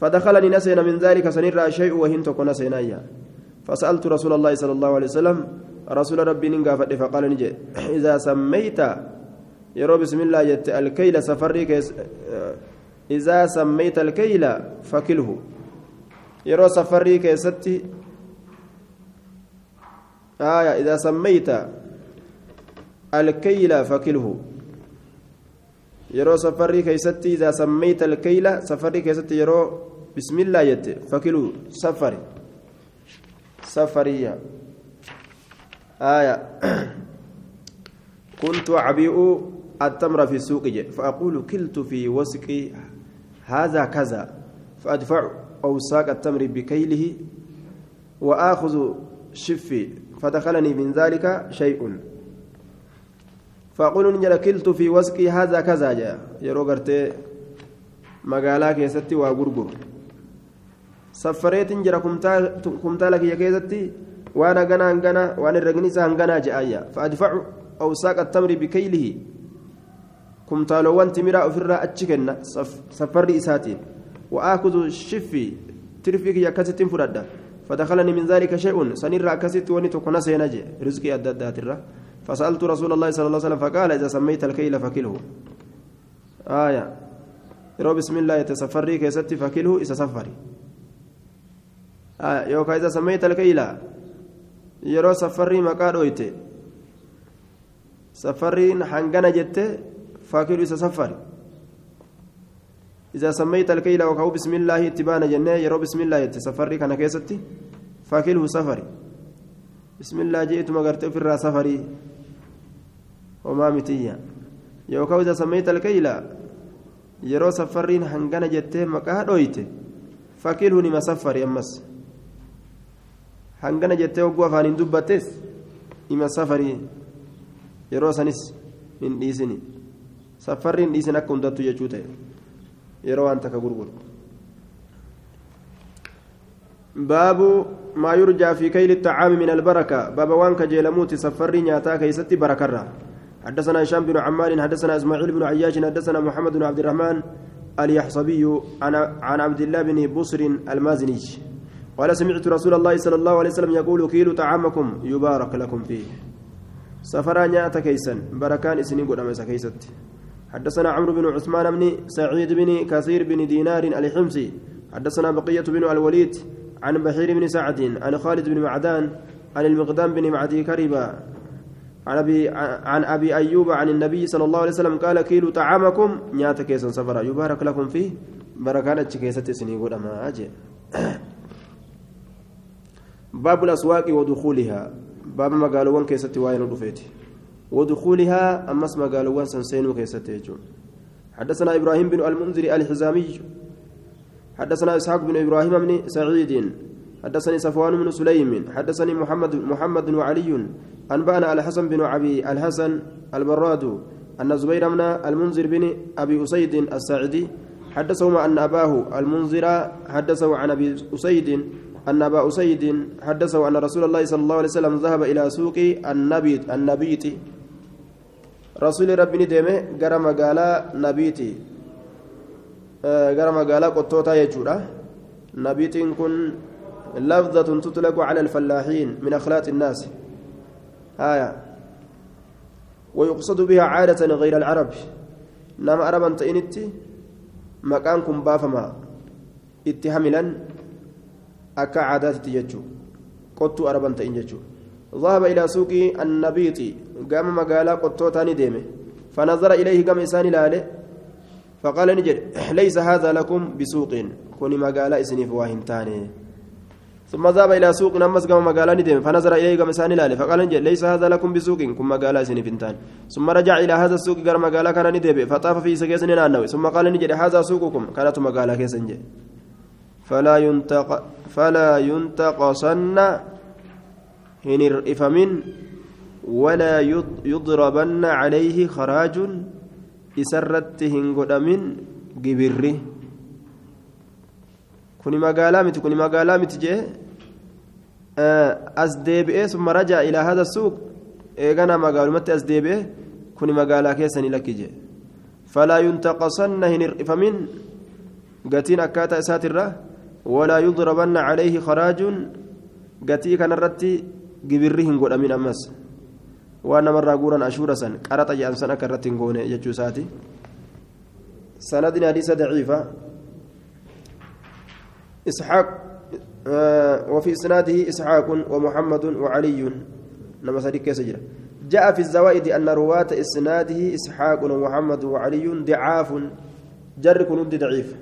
فدخلني نسينا من ذلك سنرى شيء كنا سينايا فسألت رسول الله صلى الله عليه وسلم رسول ربي ننقى فقال نجي إذا سميت يرو بسم الله جت الكيل سفري كيس إذا سميت الكيل فكله. يرو سفري كيستي آية إذا سميت الكيل فكله. يرو سفري كيستي إذا سميت الكيل سفري كيستي. يرو بسم الله جت فكله سفري. سفرية. آية. [COUGHS] كنت أعبئ التمر في السوق فأقول كلت في وسق هذا كذا. فأدفع أوساق التمر بكيله وآخذ شفي. فدخلني من ذلك شيء. فأقول نجل كلت في وسق هذا كذا جاء يروغرتي magaalaa keessatti waa gurguru saffareetiin jira kumtaala kiyya keessatti hangana waan herregni isaa hanganaa je'aayya fa'adfacu awsaaqa attamri bikaylihi kumtaalowwan timiraa ofirraa achi kenna safarri isaatiin wa'aakudu shiffi tirfii kiyya akkasittiin fudhadha فدخلني من ذلك شيء سنرى أكست وني تكون سينجي رزقي أدى فسألت رسول الله صلى الله عليه وسلم فقال إذا سميت الكيل فكله آية يرو بسم الله يتسفري كيست فكله إذا سفري آية يوكا إذا سميت الكيل يرو سفري مقاد ويتي سفرين حنقنا جتي فاكر إذا سفر إذا سميت الكيل وكهو بسم الله اتبانا جنة يرو بسم الله يتسفري كان كيستي فاكله سفري بسم الله جئت مغرت في الراس سفري وما متيا يوكاو إذا سميت الكيل يرو سفرين هنغنا جتة مكاه دويته فاكله نما سفري أمس hangana jettee hogguu afaaniin dubbattes ima safarii yeroo sanis hin dhiisini. Safarri hin dhiisin akka hundattu jechuu ta'e yeroo waan takka gurguru. باب ما يرجى في كيل الطعام من البركة باب وان كجيلموت سفري نياتا كيستي بركرة حدثنا هشام بن عمار حدثنا اسماعيل بن عياش حدثنا محمد بن عبد الرحمن اليحصبي عن عبد الله بن بسر المازني قال سمعت رسول الله صلى الله عليه وسلم يقول كيلوا طعامكم يبارك لكم فيه. safaraa nyaata keessan barakaan isiniin godhama keessatti. حدثنا عمرو بن عثمان بن سعيد بن كثير بن دينار الحمصي. حدثنا بقية بن الوليد عن بحير بن سعد عن خالد بن معدان عن المقدام بن معدي كربا. عن أبي عن أبي أيوب عن النبي صلى الله عليه وسلم قال كيلوا طعامكم nyaata keessan safaraa يبارك لكم فيه. بركانة كيسة سنين قد باب الأسواق ودخولها. باب مقالوان كيستي وين رفيتي ودخولها أمس مقالوان سنسينو كيستي حدثنا إبراهيم بن المنذر الحزامي. حدثنا إسحاق بن إبراهيم بن سعيد. حدثني صفوان بن سليم. حدثني محمد محمد وعلي أنبأنا الحسن بن أبي الحسن البراد. أن زبير بن المنذر بن أبي أسيد الساعدي حدثهما أن أباه المنذر حدثه عن أبي أسيد أن أبا أسيد حدثه أن رسول الله صلى الله عليه وسلم ذهب إلى سوق النبيت النبيت. رسول ربي ديمه غرا مغالا نبيتي غرا مغالا قطوتا يجورا. نبيت كن لفظة تطلق على الفلاحين من أخلاق الناس. آية. ويقصد بها عادة غير العرب. نما عربا تئنتي مكانكم بافما. اتهاملا. Akka caadaatitti jechuun qottuu araban ta'in jechuun ذهب إلى سوق النبيط قام مقالا قطوتاني ديمه فنظر إليه قام إساني لاله فقال نجد ليس هذا لكم بسوق كوني مقالا إسني فواهنتاني ثم ذهب إلى سوق نمس قام مقالا نديمه فنظر إليه قام إساني لاله فقال نجد ليس هذا لكم بسوق كن مقالا إسني فنتان ثم رجع إلى هذا السوق قام مقالا كان نديمه فطاف في نانوي ثم قال نجد هذا سوقكم كانت مقالا كيسنجي فلا ينتق فلا ينتقصن هن الإفمن ولا يضربن عليه خراج إسرت هنقدمن جبره كوني مقالا مت كوني مقالا مت جه أس ديبئه ثم رجع إلى هذا السوق. إيغانا مقال مت أس ديبئه كوني مقالا كيسني لك جه. فلا ينتقصن هن الإفمن قتين أكاتا ساترة ولا يضربن عليه خراج. قتي كان الرتي قبرهم قد أمين أمس. وأنا مرة قورا أشورا سن. قرط جأن سنة كرتين قوني يجو ساتي سندنا حديث ضعيفة. إسحاق آه وفي إسناده إسحاق ومحمد وعلي. نما صديق سجرة جاء في الزوائد أن رواة إسناده إسحاق ومحمد وعلي ضعاف. جر كنود ضعيف.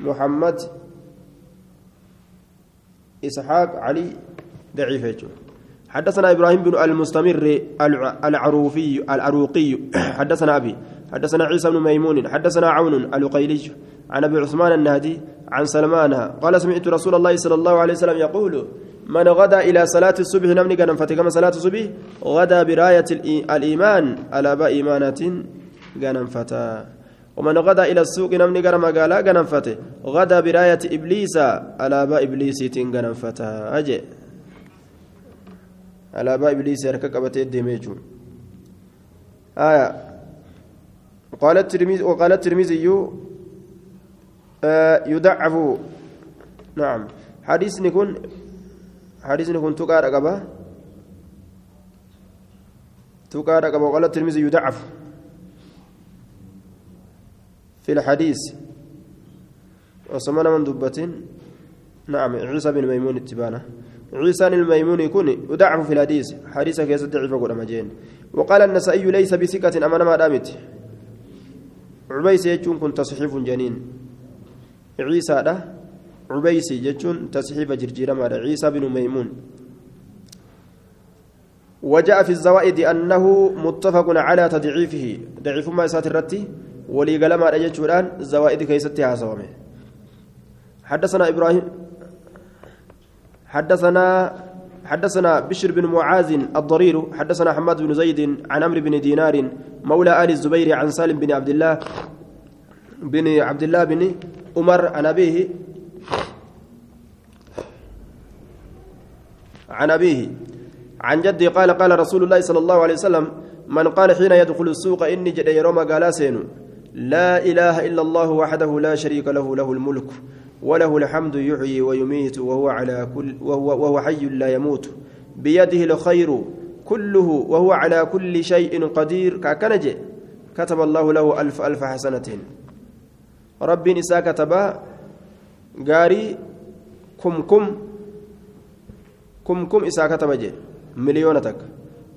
محمد إسحاق علي ضعيف حدثنا إبراهيم بن المستمر العروفي العروقي. [COUGHS] حدثنا أبي حدثنا عيسى بن ميمون حدثنا عون القيلي عن أبي عثمان النهدي عن سلمان. قال سمعت رسول الله صلى الله عليه وسلم يقول من غدا إلى صلاة الصبح نمني كان فتكما صلاة الصبح. غدا براية الإيمان على با إيمانة كان فتا ومن غدا إلى السوق نمني كان مقالا كان فته غدا برأية إبليس على با إبليس كان فتا أجي. على با إبليس يركك أبتي الدميجون آية. قال الترمذي وقال الترمذي آه يضعف نعم. حديث نكون حديث نكون تقار أقبا تقار أقبا وقال الترمذي يضعف في الحديث. وسمنا من دبة نعم عيسى بن ميمون التبانة عيسى الميمون يكون يضعف في الحديث. حديث كيس ضعيف قول مجين وقال النسائي ليس بثقة أمانة ما دامت عبيس يجون كنت تصحيف جنين. عيسى ده عبيسي جتون تصحيف جرجيرة مال عيسى بن ميمون. وجاء في الزوائد أنه متفق على تضعيفه. ضعيف ما يسات الرتي ولي قلما رجتشوران زوائد كيستها سوامه حدثنا إبراهيم حدثنا حدثنا بشر بن معاذ الضرير حدثنا حماد بن زيد عن عمرو بن دينار مولى آل الزبير عن سالم بن عبد الله بن عبد الله بن عمر عن أبيه عن أبيه عن جدي قال قال رسول الله صلى الله عليه وسلم من قال حين يدخل السوق إني جد يروم قال سينو لا إله إلا الله وحده لا شريك له له الملك وله الحمد يحيي ويميت وهو على كل وهو, وهو حي لا يموت. بيده الخير كله وهو على كل شيء قدير. ككنج كتب الله له ألف ألف حسنة. ربي نساء كتبا. قاري كم كم كم كم إساء كتب مليونتك.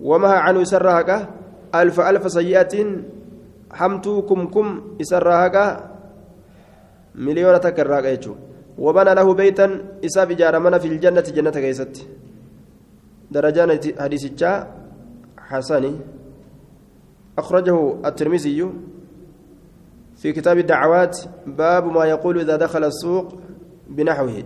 وما عنه سرهك ألف ألف سيئة حمتو كم كم إسرهك مليونتك الراقة يجو وبنى له بيتا إساء بجارمنا في الجنة جنة كيست درجان حديث حسني أخرجه الترمذي في كتاب الدعوات باب ما يقول إذا دخل السوق بنحوه